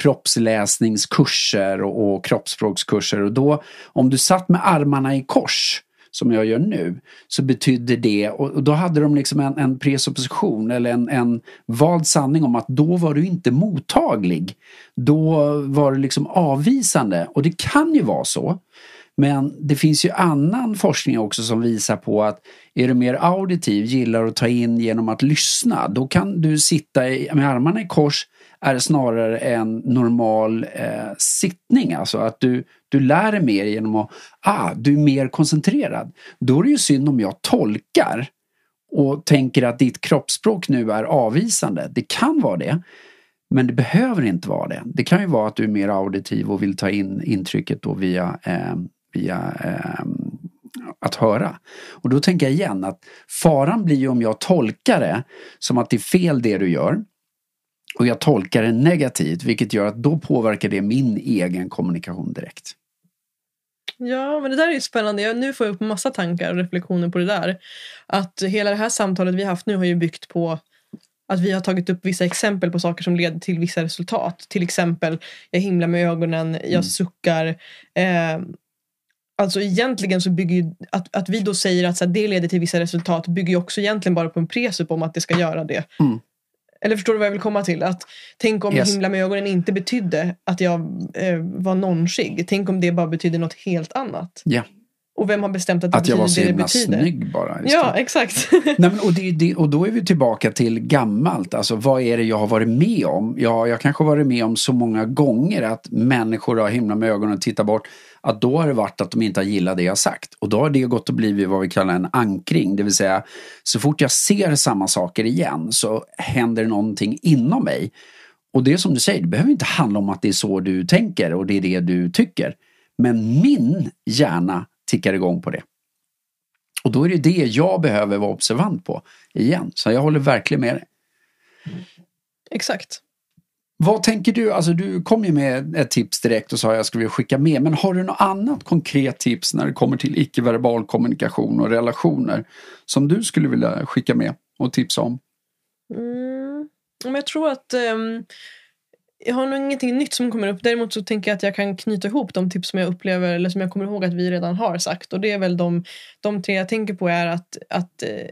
kroppsläsningskurser och, och kroppsspråkskurser. Och då, om du satt med armarna i kors som jag gör nu, så betydde det, och och då hade de liksom en, en presupposition eller en, en vald sanning om att då var du inte mottaglig. Då var du liksom avvisande. Och det kan ju vara så. Men det finns ju annan forskning också som visar på att är du mer auditiv, gillar att ta in genom att lyssna, då kan du sitta i, med armarna i kors är snarare en normal eh, sittning. Alltså att du, du lär dig mer genom att, ah, du är mer koncentrerad. Då är det ju synd om jag tolkar och tänker att ditt kroppsspråk nu är avvisande. Det kan vara det. Men det behöver inte vara det. Det kan ju vara att du är mer auditiv och vill ta in intrycket då via, eh, via eh, att höra. Och då tänker jag igen att faran blir ju om jag tolkar det som att det är fel det du gör. och jag tolkar det negativt vilket gör att då påverkar det min egen kommunikation direkt. Ja, men det där är ju spännande. Jag, nu får jag upp massa tankar och reflektioner på det där. Att hela det här samtalet vi har haft nu har ju byggt på att vi har tagit upp vissa exempel på saker som leder till vissa resultat. Till exempel, jag himlar med ögonen, jag mm. suckar. Eh, alltså egentligen så bygger ju, att, att vi då säger att så här, det leder till vissa resultat bygger ju också egentligen bara på en presupp om att det ska göra det. Mm. Eller förstår du vad jag vill komma till? Att, tänk om yes. himla med ögonen inte betydde att jag eh, var nonchig. Tänk om det bara betydde något helt annat. Yeah. Och vem har bestämt att det att jag var så himla snygg bara. Ja, exakt. (laughs) Nej, men, och, det, det, och då är vi tillbaka till gammalt. Alltså vad är det jag har varit med om? Ja, jag kanske har varit med om så många gånger att människor har himlat med ögonen och tittat bort. Att då har det varit att de inte har gillat det jag sagt. Och då har det gått att bli vad vi kallar en ankring. Det vill säga, så fort jag ser samma saker igen så händer någonting inom mig. Och det är som du säger, det behöver inte handla om att det är så du tänker och det är det du tycker. Men min hjärna tickar igång på det. Och då är det det jag behöver vara observant på igen. Så jag håller verkligen med dig. Exakt. Vad tänker du? Alltså du kom ju med ett tips direkt och sa att jag skulle skicka med. Men har du något annat konkret tips när det kommer till icke-verbal kommunikation och relationer som du skulle vilja skicka med och tipsa om? Mm, jag tror att um, jag har nog ingenting nytt som kommer upp. Däremot så tänker jag att jag kan knyta ihop de tips som jag upplever eller som jag kommer ihåg att vi redan har sagt. Och det är väl de, de tre jag tänker på är att, att eh,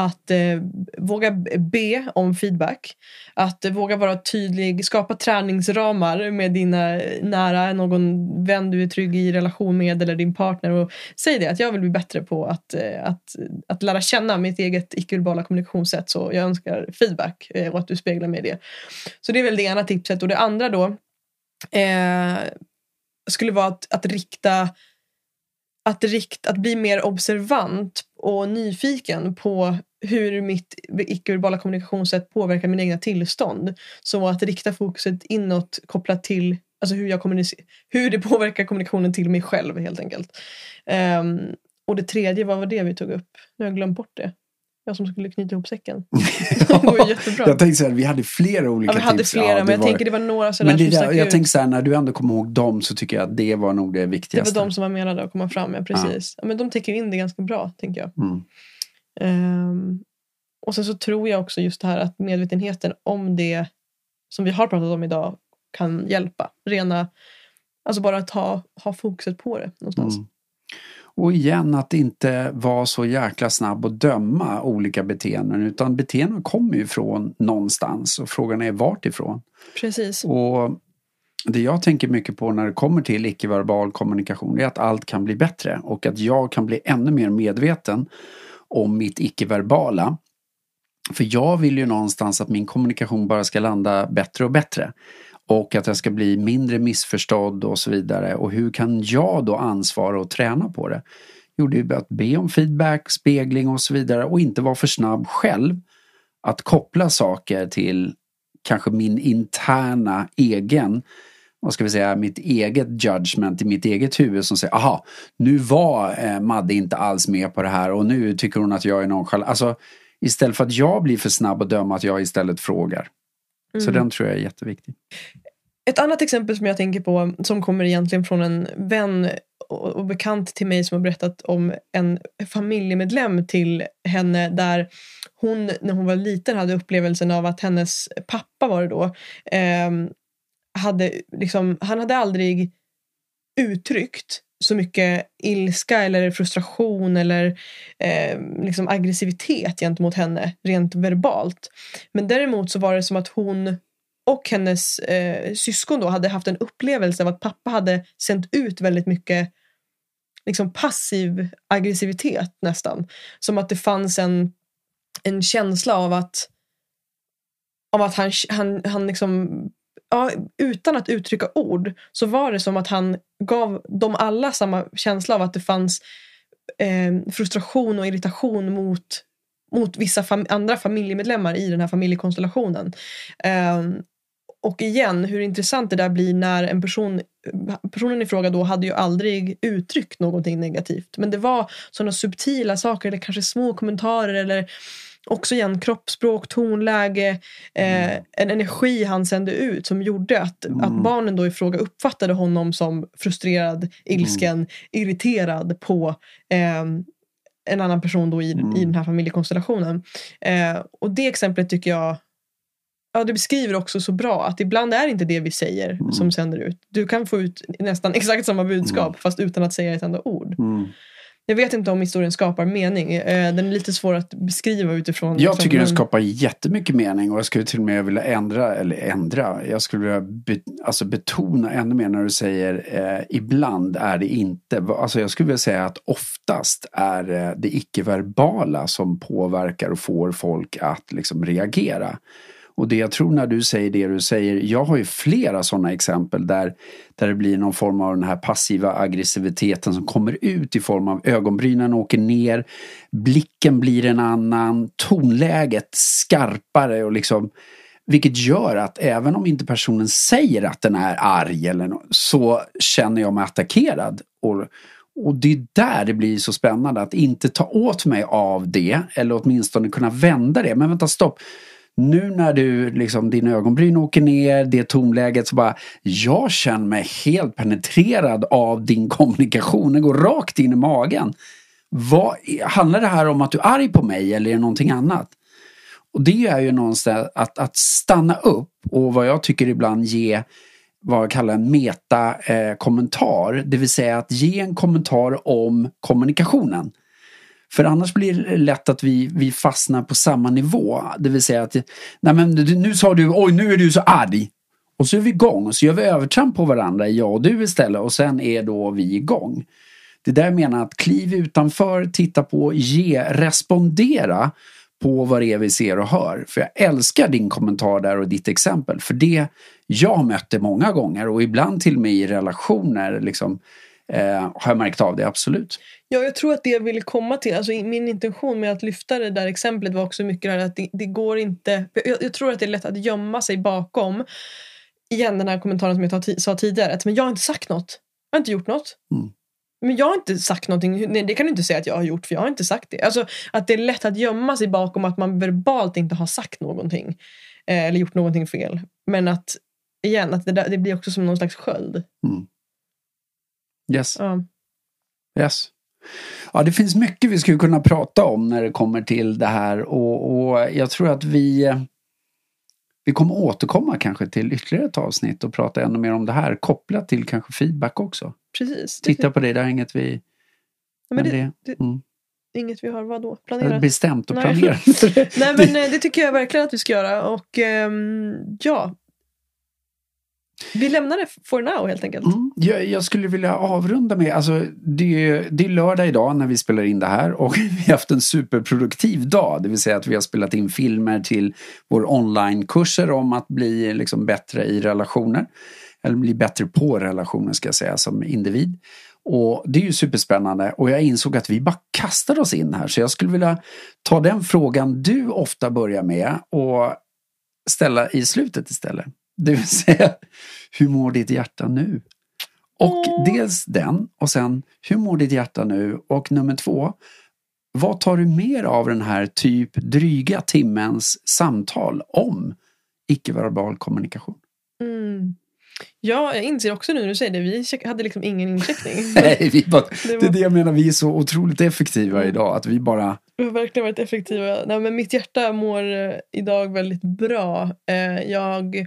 att eh, våga be om feedback. Att eh, våga vara tydlig, skapa träningsramar med dina nära, någon vän du är trygg i relation med eller din partner. Och säg det, att jag vill bli bättre på att, eh, att, att lära känna mitt eget icke-verbala kommunikationssätt. Så jag önskar feedback eh, och att du speglar mig i det. Så det är väl det ena tipset. Och det andra då eh, skulle vara att, att rikta att, rikt, att bli mer observant och nyfiken på hur mitt icke-verbala kommunikationssätt påverkar mina egna tillstånd. Så att rikta fokuset inåt kopplat till alltså hur, jag hur det påverkar kommunikationen till mig själv helt enkelt. Um, och det tredje, vad var det vi tog upp? Nu har jag glömt bort det. Jag som skulle knyta ihop säcken. (laughs) det går jättebra. Jag tänkte så här, vi hade flera olika ja, vi hade tips. flera, ja, men jag var... tänker det var några sådär men det som där, Jag ut. tänker så här, när du ändå kommer ihåg dem så tycker jag att det var nog det viktigaste. Det var de som var menade att komma fram, ja precis. Ja men de täcker in det ganska bra, tänker jag. Mm. Um, och sen så tror jag också just det här att medvetenheten om det som vi har pratat om idag kan hjälpa. Rena, alltså bara att ha, ha fokuset på det någonstans. Mm. Och igen att inte vara så jäkla snabb att döma olika beteenden utan beteenden kommer ju från någonstans och frågan är vart ifrån. Precis. Och det jag tänker mycket på när det kommer till icke-verbal kommunikation är att allt kan bli bättre och att jag kan bli ännu mer medveten om mitt icke-verbala. För jag vill ju någonstans att min kommunikation bara ska landa bättre och bättre. Och att jag ska bli mindre missförstådd och så vidare. Och hur kan jag då ansvara och träna på det? Jo, det är att be om feedback, spegling och så vidare och inte vara för snabb själv att koppla saker till kanske min interna egen vad ska vi säga, mitt eget judgment i mitt eget huvud som säger aha, nu var eh, Madde inte alls med på det här och nu tycker hon att jag är nonchalant. Alltså istället för att jag blir för snabb att döma att jag istället frågar. Mm. Så den tror jag är jätteviktig. Ett annat exempel som jag tänker på som kommer egentligen från en vän och bekant till mig som har berättat om en familjemedlem till henne där hon när hon var liten hade upplevelsen av att hennes pappa var det då eh, hade liksom, han hade aldrig uttryckt så mycket ilska eller frustration eller eh, liksom aggressivitet gentemot henne rent verbalt. Men däremot så var det som att hon och hennes eh, syskon då hade haft en upplevelse av att pappa hade sänt ut väldigt mycket liksom passiv aggressivitet nästan. Som att det fanns en, en känsla av att, av att han, han, han liksom ja, utan att uttrycka ord så var det som att han gav dem alla samma känsla av att det fanns eh, frustration och irritation mot, mot vissa fam andra familjemedlemmar i den här familjekonstellationen. Eh, och igen, hur intressant det där blir när en person personen i fråga då hade ju aldrig uttryckt någonting negativt. Men det var sådana subtila saker eller kanske små kommentarer eller också igen kroppsspråk, tonläge, eh, en energi han sände ut som gjorde att, Mm. att barnen då i fråga uppfattade honom som frustrerad, ilsken, irriterad på eh, en annan person då i, Mm. i den här familjekonstellationen. Eh, och det exemplet tycker jag Ja, det beskriver också så bra att ibland är det inte det vi säger Mm. som sänder ut. Du kan få ut nästan (laughs) exakt samma budskap fast utan att säga ett enda ord. Jag vet inte om historien skapar mening. Eh, Den är lite svår att beskriva utifrån... Jag liksom, tycker den skapar jättemycket mening och jag skulle till och med vilja ändra, eller ändra, jag skulle vilja be, alltså betona ännu mer när du säger eh, ibland är det inte, alltså jag skulle vilja säga att oftast är eh, det icke-verbala som påverkar och får folk att liksom reagera. Och det jag tror när du säger det du säger, jag har ju flera sådana exempel där, där det blir någon form av den här passiva aggressiviteten som kommer ut i form av ögonbrynen åker ner, blicken blir en annan, tonläget skarpare och liksom vilket gör att även om inte personen säger att den är arg eller nå- så känner jag mig attackerad. Och, och det är där det blir så spännande att inte ta åt mig av det eller åtminstone kunna vända det. Men vänta stopp. Nu när du liksom din ögonbryn åker ner, det tonläget så bara jag känner mig helt penetrerad av din kommunikation. Den går rakt in i magen. Vad, handlar det här om att du är arg på mig eller är det någonting annat? Och det är ju någonstans att, att stanna upp och vad jag tycker ibland ge vad jag kallar en metakommentar. Eh, Det vill säga att ge en kommentar om kommunikationen. För annars blir det lätt att vi, vi fastnar på samma nivå. Det vill säga att nej men, nu sa du oj nu är du så arg. Och så är vi igång och så gör vi övertramp på varandra, jag och du istället och sen är då vi igång. Det där jag menar att kliv utanför, titta på, ge, respondera på vad det är vi ser och hör. För jag älskar din kommentar där och ditt exempel. För det, jag mötte många gånger och ibland till och med i relationer liksom, eh, har jag märkt av det, absolut. Ja, jag tror att det jag ville komma till, alltså min intention med att lyfta det där exemplet var också mycket det här att det, det går inte, jag, jag tror att det är lätt att gömma sig bakom, igen den här kommentaren som jag sa tidigare, att men jag har inte sagt något, jag har inte gjort något. Mm. Men jag har inte sagt någonting, nej det kan du inte säga att jag har gjort för jag har inte sagt det. Alltså att det är lätt att gömma sig bakom att man verbalt inte har sagt någonting. Eh, eller gjort någonting fel. Men att, igen, att det, där, det blir också som någon slags sköld. Yes. Ja. Yes. Ja, det finns mycket vi skulle kunna prata om när det kommer till det här och, och jag tror att vi vi kommer återkomma kanske till ytterligare ett avsnitt och prata ännu mer om det här kopplat till kanske feedback också. Precis. Titta på det, det är inget vi... Ja, men det, det, det, mm, inget vi har vadå, planerat. bestämt och Nej. planerat. (laughs) Nej men (laughs) eh, det tycker jag verkligen att vi ska göra och ehm, ja. Vi lämnar det for now helt enkelt. Mm, jag, jag skulle vilja avrunda med, alltså det är, det är lördag idag när vi spelar in det här och (laughs) vi har haft en superproduktiv dag. Det vill säga att vi har spelat in filmer till vår onlinekurser om att bli liksom bättre i relationer. Eller bli bättre på relationer ska jag säga som individ. Och det är ju superspännande och jag insåg att vi bara kastade oss in här så jag skulle vilja ta den frågan du ofta börjar med och ställa i slutet istället. Det vill säga, hur mår ditt hjärta nu? Och Åh. dels den och sen, hur mår ditt hjärta nu? Och nummer två, vad tar du mer av den här typ dryga timmens samtal om icke-verbal kommunikation? Mm. Ja, jag inser också nu när du säger det, vi hade liksom ingen incheckning. (laughs) Nej, vi bara, (laughs) Det det är var- det jag menar, vi är så otroligt effektiva Mm. idag att vi bara Vi har verkligen varit effektiva. Nej, men mitt hjärta mår eh, idag väldigt bra. Eh, jag,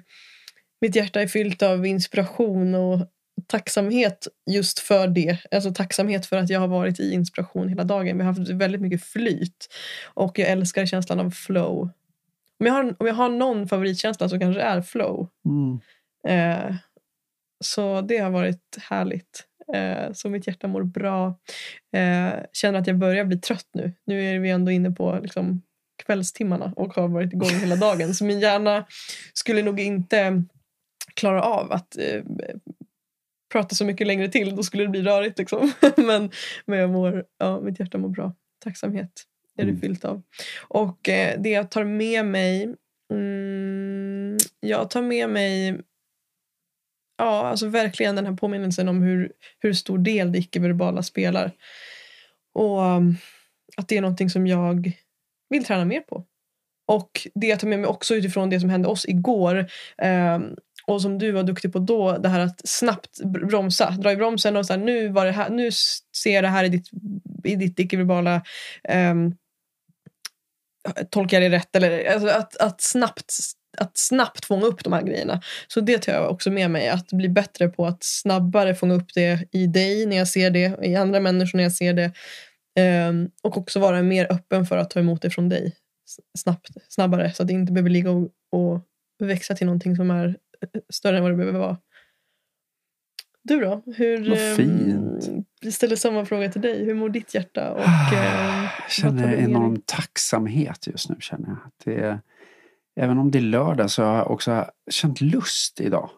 mitt hjärta är fyllt av inspiration och tacksamhet just för det. Alltså tacksamhet för att jag har varit i inspiration hela dagen. Vi har haft väldigt mycket flyt. Och jag älskar känslan av flow. Om jag har, om jag har någon favoritkänsla så kanske det är flow. mm, Eh, så det har varit härligt. Eh, så mitt hjärta mår bra. Eh, känner att jag börjar bli trött nu. Nu är vi ändå inne på liksom, kvällstimmarna och har varit igång hela dagen. Så min hjärna skulle nog inte klara av att eh, prata så mycket längre till. Då skulle det bli rörigt. Liksom. (laughs) men men jag mår, ja, mitt hjärta mår bra. Tacksamhet är det Mm. fyllt av. Och eh, det jag tar med mig mm, jag tar med mig ja, alltså verkligen den här påminnelsen om hur, hur stor del det icke-verbala spelar. Och um, att det är någonting som jag vill träna mer på. Och det jag tar med mig också utifrån det som hände oss igår eh, och som du var duktig på då, det här att snabbt bromsa, dra i bromsen och så här, nu, var det här, nu ser jag det här i ditt, i ditt icke-verbala um, tolkar jag det rätt? Eller, alltså att, att, snabbt, att snabbt fånga upp de här grejerna. Så det tar jag också med mig. Att bli bättre på att snabbare fånga upp det i dig när jag ser det, i andra människor när jag ser det. Um, och också vara mer öppen för att ta emot det från dig snabbt, snabbare så att det inte behöver ligga och, och växa till någonting som är (laughs) större än vad det behöver vara. Du då? Hur, vad fint. Eh, vi ställer samma fråga till dig. Hur mår ditt hjärta? Och, eh, jag känner enorm tacksamhet just nu. känner jag. Det är, även om det är lördag så har jag också känt lust idag.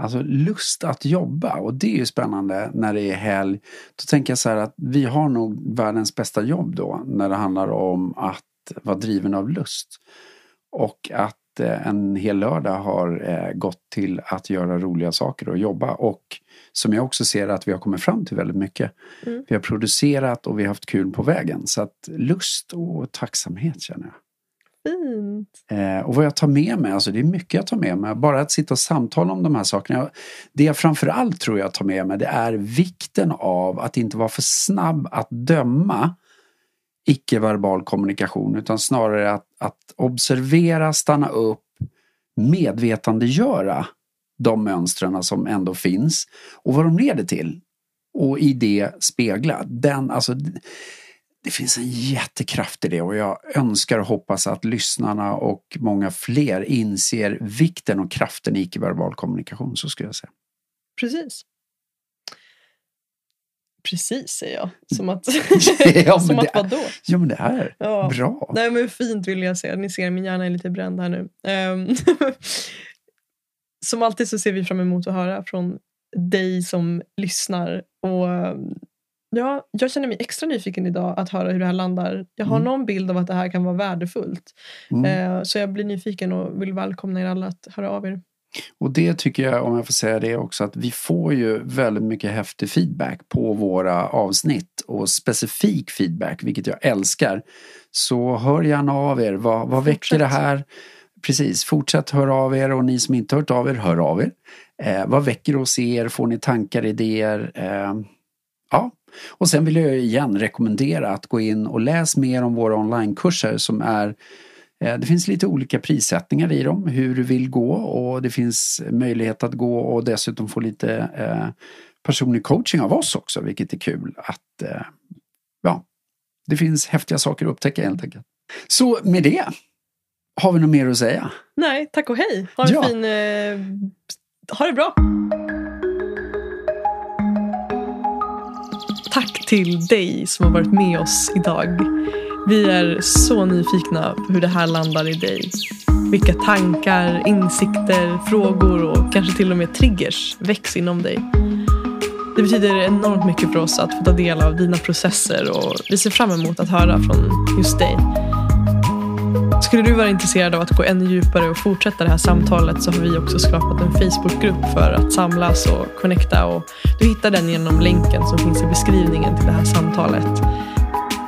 Alltså lust att jobba och det är ju spännande när det är helg. Då tänker jag så här att vi har nog världens bästa jobb då när det handlar om att vara driven av lust. Och att Eh, en hel lördag har eh, gått till att göra roliga saker och jobba och som jag också ser att vi har kommit fram till väldigt mycket. Mm. Vi har producerat och vi har haft kul på vägen så att lust och tacksamhet känner jag. Fint. Eh, och vad jag tar med mig, alltså det är mycket jag tar med mig. Bara att sitta och samtala om de här sakerna. Det jag framförallt tror jag tar med mig det är vikten av att inte vara för snabb att döma icke-verbal kommunikation utan snarare att, att observera, stanna upp, medvetandegöra de mönstren som ändå finns och vad de leder till. Och i det spegla. Den, alltså, det finns en jättekraft i det och jag önskar och hoppas att lyssnarna och många fler inser vikten och kraften i icke-verbal kommunikation. Så skulle jag säga. Precis. Precis säger jag. Som att, (laughs) ja, som att vadå? Ja men det är ja. bra. Nej men fint vill jag säga. Ni ser min hjärna är lite bränd här nu. Um, (laughs) som alltid så ser vi fram emot att höra från dig som lyssnar. Och ehm, ja, Jag känner mig extra nyfiken idag att höra hur det här landar. Jag har mm. någon bild av att det här kan vara värdefullt. Mm. Uh, så jag blir nyfiken och vill välkomna er alla att höra av er. Och det tycker jag, om jag får säga det också, att vi får ju väldigt mycket häftig feedback på våra avsnitt och specifik feedback, vilket jag älskar. Så hör gärna av er. Vad, vad väcker det här? Precis, fortsätt höra av er och ni som inte hört av er, hör av er. Eh, vad väcker hos er? Får ni tankar, idéer? Eh, ja, och sen vill jag igen rekommendera att gå in och läs mer om våra onlinekurser som är det finns lite olika prissättningar i dem, hur du vill gå och det finns möjlighet att gå och dessutom få lite eh, personlig coaching av oss också, vilket är kul. att eh, ja, Det finns häftiga saker att upptäcka helt enkelt. Så med det, har vi något mer att säga? Nej, tack och hej. Ha en ja. fin... Eh, ha det bra! Tack till dig som har varit med oss idag. Vi är så nyfikna på hur det här landar i dig. Vilka tankar, insikter, frågor och kanske till och med triggers väcks inom dig. Det betyder enormt mycket för oss att få ta del av dina processer och vi ser fram emot att höra från just dig. Skulle du vara intresserad av att gå ännu djupare och fortsätta det här samtalet så har vi också skapat en Facebookgrupp för att samlas och connecta. Och du hittar den genom länken som finns i beskrivningen till det här samtalet.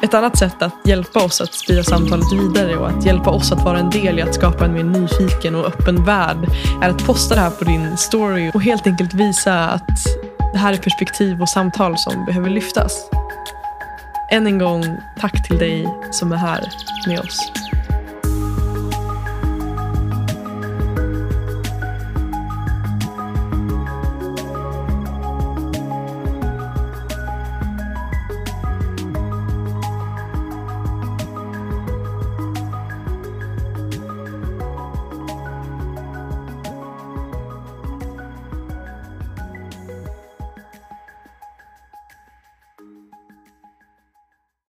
Ett annat sätt att hjälpa oss att sprida samtalet vidare och att hjälpa oss att vara en del i att skapa en mer nyfiken och öppen värld är att posta det här på din story och helt enkelt visa att det här är perspektiv och samtal som behöver lyftas. Än en gång, tack till dig som är här med oss.